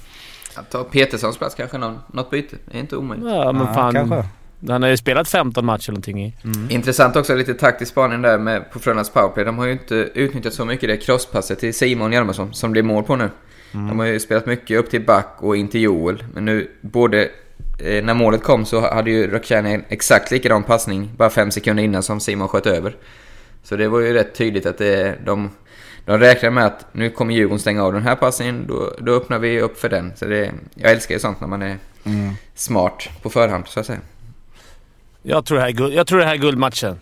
Ta Peterssons plats kanske, någon, något byte. Det är inte omöjligt.
Ja, men
Ja,
fan.
kanske.
Han har ju spelat 15 matcher eller någonting i.
Intressant också, lite taktisk spaning där med, på Frölundas powerplay. De har ju inte utnyttjat så mycket det crosspasset till Simon Hjalmarsson som blir mål på nu. De har ju spelat mycket upp till back och in till Joel. Men nu, både eh, när målet kom så hade ju Rakhshani en exakt likadan passning bara fem sekunder innan som Simon sköt över. Så det var ju rätt tydligt att det, de, de räknar med att nu kommer Djurgården stänga av den här passningen, då, då öppnar vi upp för den. Så det, jag älskar ju sånt när man är
Mm.
smart på förhand, så att säga.
Jag tror det här är, guld, jag tror det här är guldmatchen.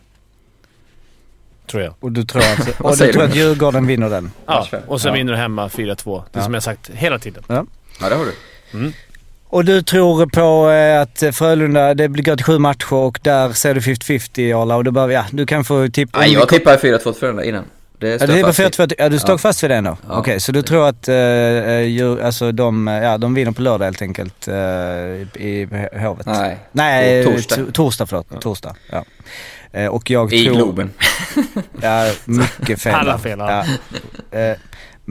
Tror jag.
Och du tror att, och du tror
du?
att Djurgården vinner den?
Ja, och så
Ja.
vinner du hemma 4-2. Det
Ja.
som jag sagt hela tiden.
Ja.
Ja, det har du.
Och du tror på eh, att Frölunda, det blir- går till sju matcher och där ser du 50-50 Arla och du behöver, ja du kan få tippa.
Nej, jag tippade 4-2 till Frölunda innan. Det
Ja,
fast vid.
4-2, ja du står
Ja.
fast vid det ändå?
Ja.
Okej, så du tror att eh, eh, djur, alltså de, eh, ja, de vinner på lördag helt enkelt eh, i, i Hovet?
Nej,
Nej,
på torsdag.
to- torsdag förlåt. Torsdag, ja. Eh, och jag
I
tror...
Globen.
Ja, mycket fel.
Alla fel, ja.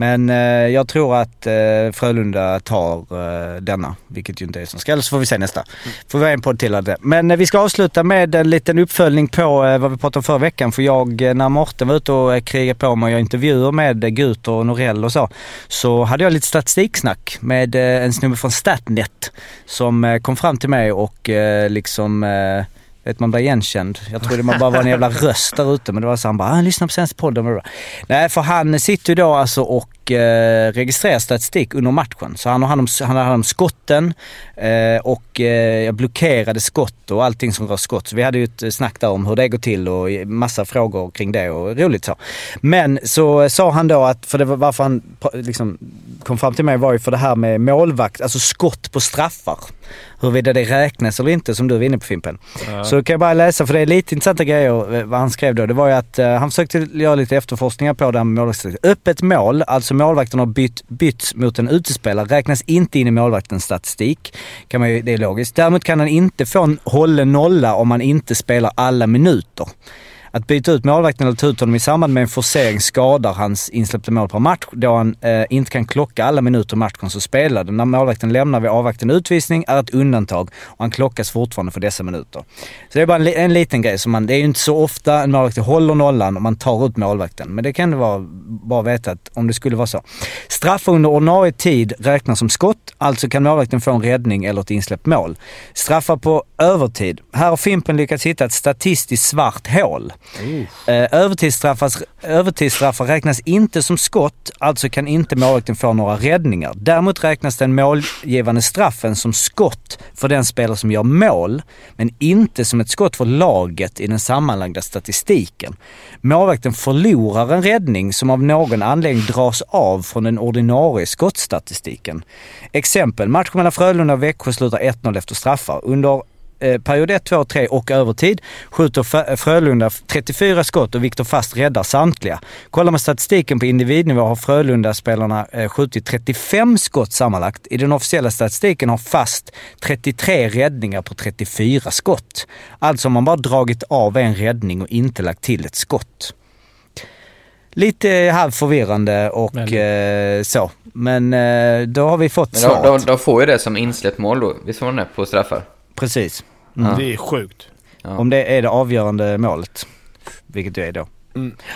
Men eh, jag tror att eh, Frölunda tar eh, denna, vilket ju inte är som ska. Eller så får vi se nästa. Får vi ha en podd till av det. Men eh, vi ska avsluta med en liten uppföljning på eh, vad vi pratade om förra veckan. För jag, eh, när Morten var ute och krigade på mig och jag intervjuer med eh, Guter och Norell och så, så hade jag lite statistiksnack med en snubbe från Statnet som kom fram till mig och liksom Vet man blir igenkänd. Jag trodde man bara var en jävla röst där ute men det var så han bara, ah, lyssna på senaste podden. Nej för han sitter ju då alltså och eh, registrerar statistik under matchen. Så han har hand om, han har hand om skotten eh, och eh, blockerade skott och allting som rör skott. Så vi hade ju ett snack där om hur det går till och massa frågor kring det och roligt så. Men så sa han då att, för det var varför han liksom kom fram till mig var ju för det här med målvakt, alltså skott på straffar. Huruvida det räknas eller inte som du var inne på Fimpen.
Ja.
Så kan jag bara läsa, för det är lite intressanta grejer eh, vad han skrev då. Det var ju att eh, han försökte göra lite efterforskningar på det här med målvaktsstatistik. Öppet mål, alltså målvakten har bytt, bytts mot en utespelare, räknas inte in i målvaktens statistik. Kan man ju, det är logiskt. Däremot kan han inte få en hållen nolla om man inte spelar alla minuter. Att byta ut målvakten eller ta ut honom i samband med en forcering skadar hans insläppta mål per match då han eh, inte kan klocka alla minuter i matchen som spelade. När målvakten lämnar vid avvaktande utvisning är ett undantag och han klockas fortfarande för dessa minuter. Så det är bara en, en liten grej. Som man, det är ju inte så ofta en målvakt håller nollan och man tar ut målvakten. Men det kan det vara bra att veta att om det skulle vara så. Straffar under ordinarie tid räknas som skott, alltså kan målvakten få en räddning eller ett insläppt mål. Straffar på övertid. Här har Fimpen lyckats hitta ett statistiskt svart hål. Eh, övertidsstraffar räknas inte som skott, alltså kan inte målvakten få några räddningar. Däremot räknas den målgivande straffen som skott för den spelare som gör mål, men inte som ett skott för laget i den sammanlagda statistiken. Målvakten förlorar en räddning som av någon anledning dras av från den ordinarie skottstatistiken. Exempel, matchen mellan Frölunda och Växjö slutar 1-0 efter straffar. Under period 1, 2, 3 och övertid skjuter F- Frölunda 34 skott och Viktor Fast räddar samtliga. Kollar man statistiken på individnivå har Frölunda-spelarna eh, skjutit 35 skott sammanlagt. I den officiella statistiken har Fast 33 räddningar på 34 skott. Alltså har man bara dragit av en räddning och inte lagt till ett skott. Lite halvförvirrande och eh, så. Men eh, då har vi fått
Men
svaret.
de, de får ju det som insläppt mål då. Visst var det på straffar?
Precis.
Ja.
Det är sjukt.
Ja.
Om det är det avgörande målet. Vilket det är då.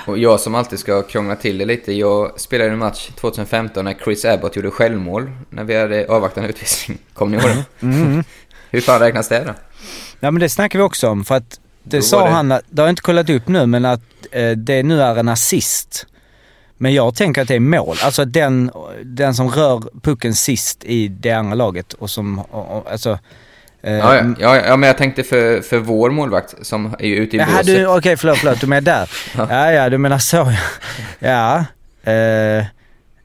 Och jag som alltid ska krångla till det lite. Jag spelade en match 2015 när Chris Abbott gjorde självmål. När vi hade avvaktande utvisning. Kommer ni ihåg det?
Mm.
Hur fan räknas det då?
Ja men det snackar vi också om för att det
Då
sa
det-
han, att, det har jag inte kollat upp nu, men att eh, det nu är en assist. Men jag tänker att det är mål. Alltså att den, den som rör pucken sist i det andra laget och som, och, och, alltså... eh,
Ja, ja, ja, ja, men jag tänkte för, för vår målvakt som är ute i
Jaha,
båset.
du, okej förlåt, förlåt, du menar där. ja, ja, du menar så ja. Ja, eh,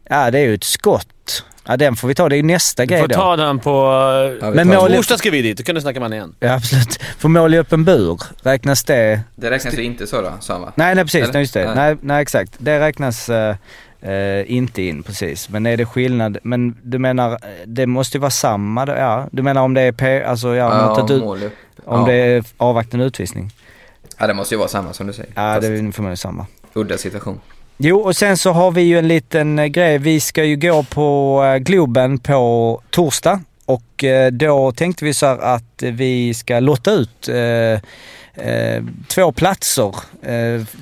ja det är ju ett skott. Ja, den får vi ta. Det är ju nästa
Du
grej
får
då.
ta den på...
Men mål- den.
Torsdag ska vi dit, då kan du snacka med igen.
Ja, absolut. För mål i öppen bur, räknas det?
Det räknas ju inte så då, sa han va?
Nej, nej precis.
Eller?
Nej, just det.
Nej.
Nej, nej, exakt. Det räknas eh, eh, inte in precis. Men är det skillnad? Men du menar, det måste ju vara samma då? Ja, du menar om det är P, alltså ja,
Ja,
tagit ut,
mål
om
Ja.
det är avvaktande utvisning?
Ja, det måste ju vara samma som du säger.
Ja,
Fast
det är förmodligen samma.
Udda situation.
Jo, och sen så har vi ju en liten eh, grej. Vi ska ju gå på eh, Globen på torsdag. Och eh, då tänkte vi så här att vi ska lotta ut eh, eh, två platser,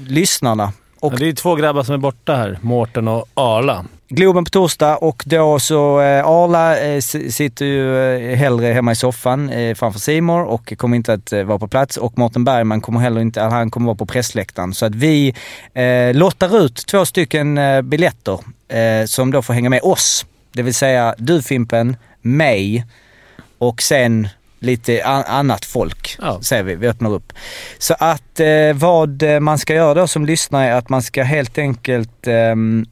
lyssnarna. Och
det är två grabbar som är borta här. Mårten och Arla.
Globen på torsdag och då så eh, Arla eh, sitter ju eh, hellre hemma i soffan eh, framför Simor och kommer inte att eh, vara på plats och Mårten Bergman kommer heller inte, han kommer vara på pressläktaren. Så att vi eh, lottar ut två stycken eh, biljetter eh, som då får hänga med oss. Det vill säga du Fimpen, mig och sen lite an- annat folk, säger vi. Vi öppnar upp. Så att eh, vad eh, man ska göra då som lyssnare är att man ska helt enkelt ehm,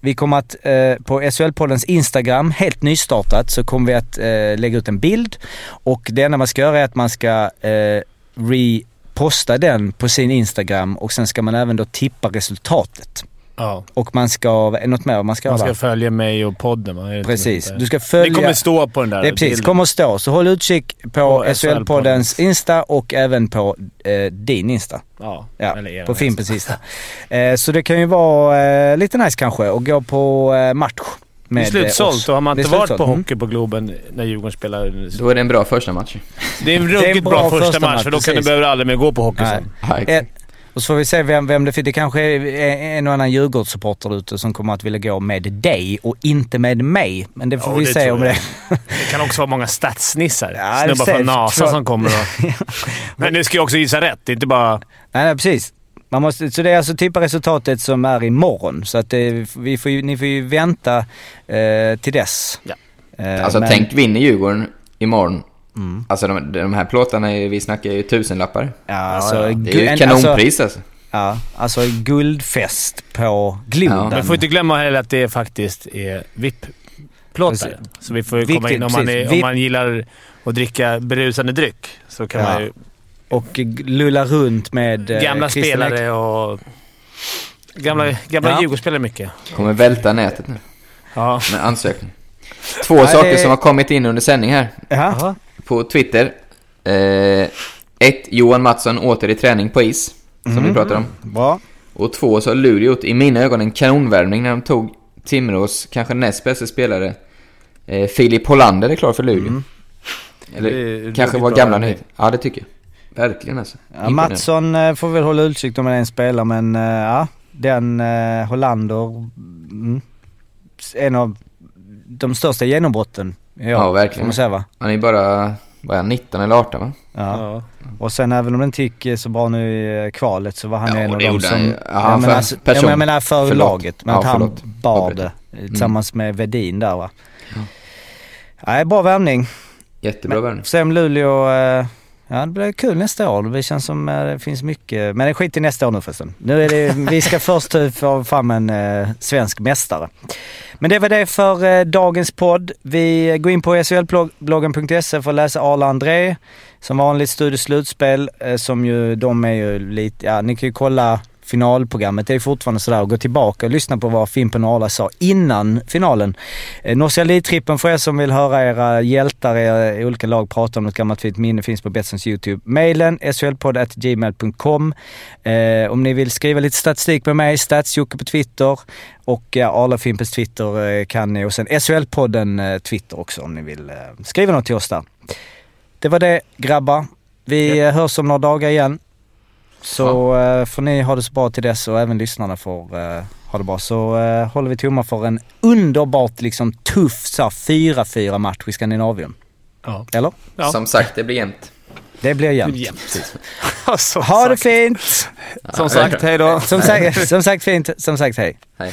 vi kommer att eh, på SHL-poddens Instagram, helt nystartat, så kommer vi att eh, lägga ut en bild. Och det enda man ska göra är att man ska eh, reposta den på sin Instagram och sen ska man även då tippa resultatet.
Ja.
Och man ska, är det något mer man ska
Man ska följa mig och podden va? Är det
Precis. Du ska följa...
Det kommer stå på den där
Det är precis, kommer att stå. Så håll utkik på,
På
SHL-poddens Insta och även på eh, din Insta.
Ja,
Ja,
eller er
på. Fimpens Insta. eh, så det kan ju vara eh, lite nice kanske att gå på eh, match
Det
med
är slutsålt
eh, oss.
och har man
Det är
inte varit på
slutsålt. Mm.
hockey på Globen när Djurgården spelar...
Då är det en bra första match.
Det är en ruggigt bra, första match, för då kan du behöver aldrig mer gå på hockey
Nej.
sen.
Eh, och så får vi se vem, vem det är. Det kanske är en och annan Djurgårdssupporter ute som kommer att vilja gå med dig och inte med mig. Men det får
Ja,
vi
det
se om det...
Det kan också vara många statsnissar.
Ja,
Snubbar från. NASA som kommer och... Men nu ska jag också gissa rätt. Det är inte bara...
Nej, nej precis. Man måste, så det är alltså tippa resultatet som är imorgon. Så att det, vi får ju, ni får ju vänta eh, till dess. Eh,
Alltså
men-
tänk vinner Djurgården imorgon. Alltså de, de här plåtarna, är- vi snackar ju tusenlappar.
Ja, alltså,
Det är ju
en-
kanonpris alltså.
Ja, alltså guldfest på Globen.
Men får inte glömma heller att det faktiskt är VIP-plåtar. Så vi får ju komma
Viktigt,
in om man, är, om man gillar att dricka berusande dryck. Så kan
Ja.
man ju...
Och lulla runt med eh,
Gamla
Christian
spelare
Ek-
och... Gamla, gamla
Ja.
Djurgårdsspelare mycket.
Kommer välta nätet nu.
Ja.
Med ansökning. Två
Ja,
saker
det-
som har kommit in under sändning här.
Jaha.
På Twitter. Eh, ett, Johan Mattsson åter i träning på is. Som
Mm.
vi pratade om.
Bra.
Och två, så har Luleå gjort, i mina ögon, en kanonvärvning när de tog Timrås kanske näst bästa spelare. Eh, Filip Hollander är klar för Luleå.
Mm.
Eller
Det är
kanske var gamla nyheter. Ja, det tycker jag. Verkligen alltså.
Ja. Mattsson eh, får väl hålla utkik om en spelar men eh, ja, den eh, Hollander, mm, en av de största genombrotten
Ja,
Får
verkligen.
man säga va?
Han är bara, vad är han, 19 eller 18 va?
Ja. Och sen även om det inte gick eh, så bra nu i eh, kvalet så var han
Ja,
en av de
han
som...
ju. Ja, han
men
för-
alltså,
person.
ja, men jag menar för
Förlåt.
laget. Men
Ja,
att han
förlåt.
bar det eh, tillsammans med Vedin där va. Nej, bra värvning.
Jättebra värvning.
Får se om Luleå... eh, Ja, det blir kul nästa år. Det känns som eh, det finns mycket... Men det skit i nästa år nu förresten. Nu är det... Vi ska först få fram en eh, svensk mästare. Men det var det för eh, dagens podd. Vi går in på shlbloggen.se för att läsa Arla André. Som vanligt Studio Slutspel eh, som ju, de är ju lite... Ja, ni kan ju kolla finalprogrammet. Det är fortfarande sådär. Gå tillbaka och lyssna på vad Fimpen och Arla sa innan finalen. Eh, Elittrippen för er som vill höra era hjältar i i olika lag prata om något gammalt fint minne finns på Betssons YouTube. Mailen shlpodd.gmail.com. Eh, om ni vill skriva lite statistik med mig, Statsjocke på Twitter och ja, Arla Fimpens Twitter eh, kan ni och sen SHL-podden eh, Twitter också om ni vill eh, skriva något till oss där. Det var det grabbar. Vi eh, hörs om några dagar igen. Så eh, får ni ha det så bra till dess och även lyssnarna får eh, ha det bra. Så eh, håller vi tummar för en underbart liksom tuff så här, 4-4 match i Skandinavium.
Ja.
Eller?
Som sagt, det blir jämnt.
Det blir jämnt.
Jämnt.
Ha det fint!
Som sagt, hej då.
Som sagt, som sagt fint, som sagt hej.
Hej.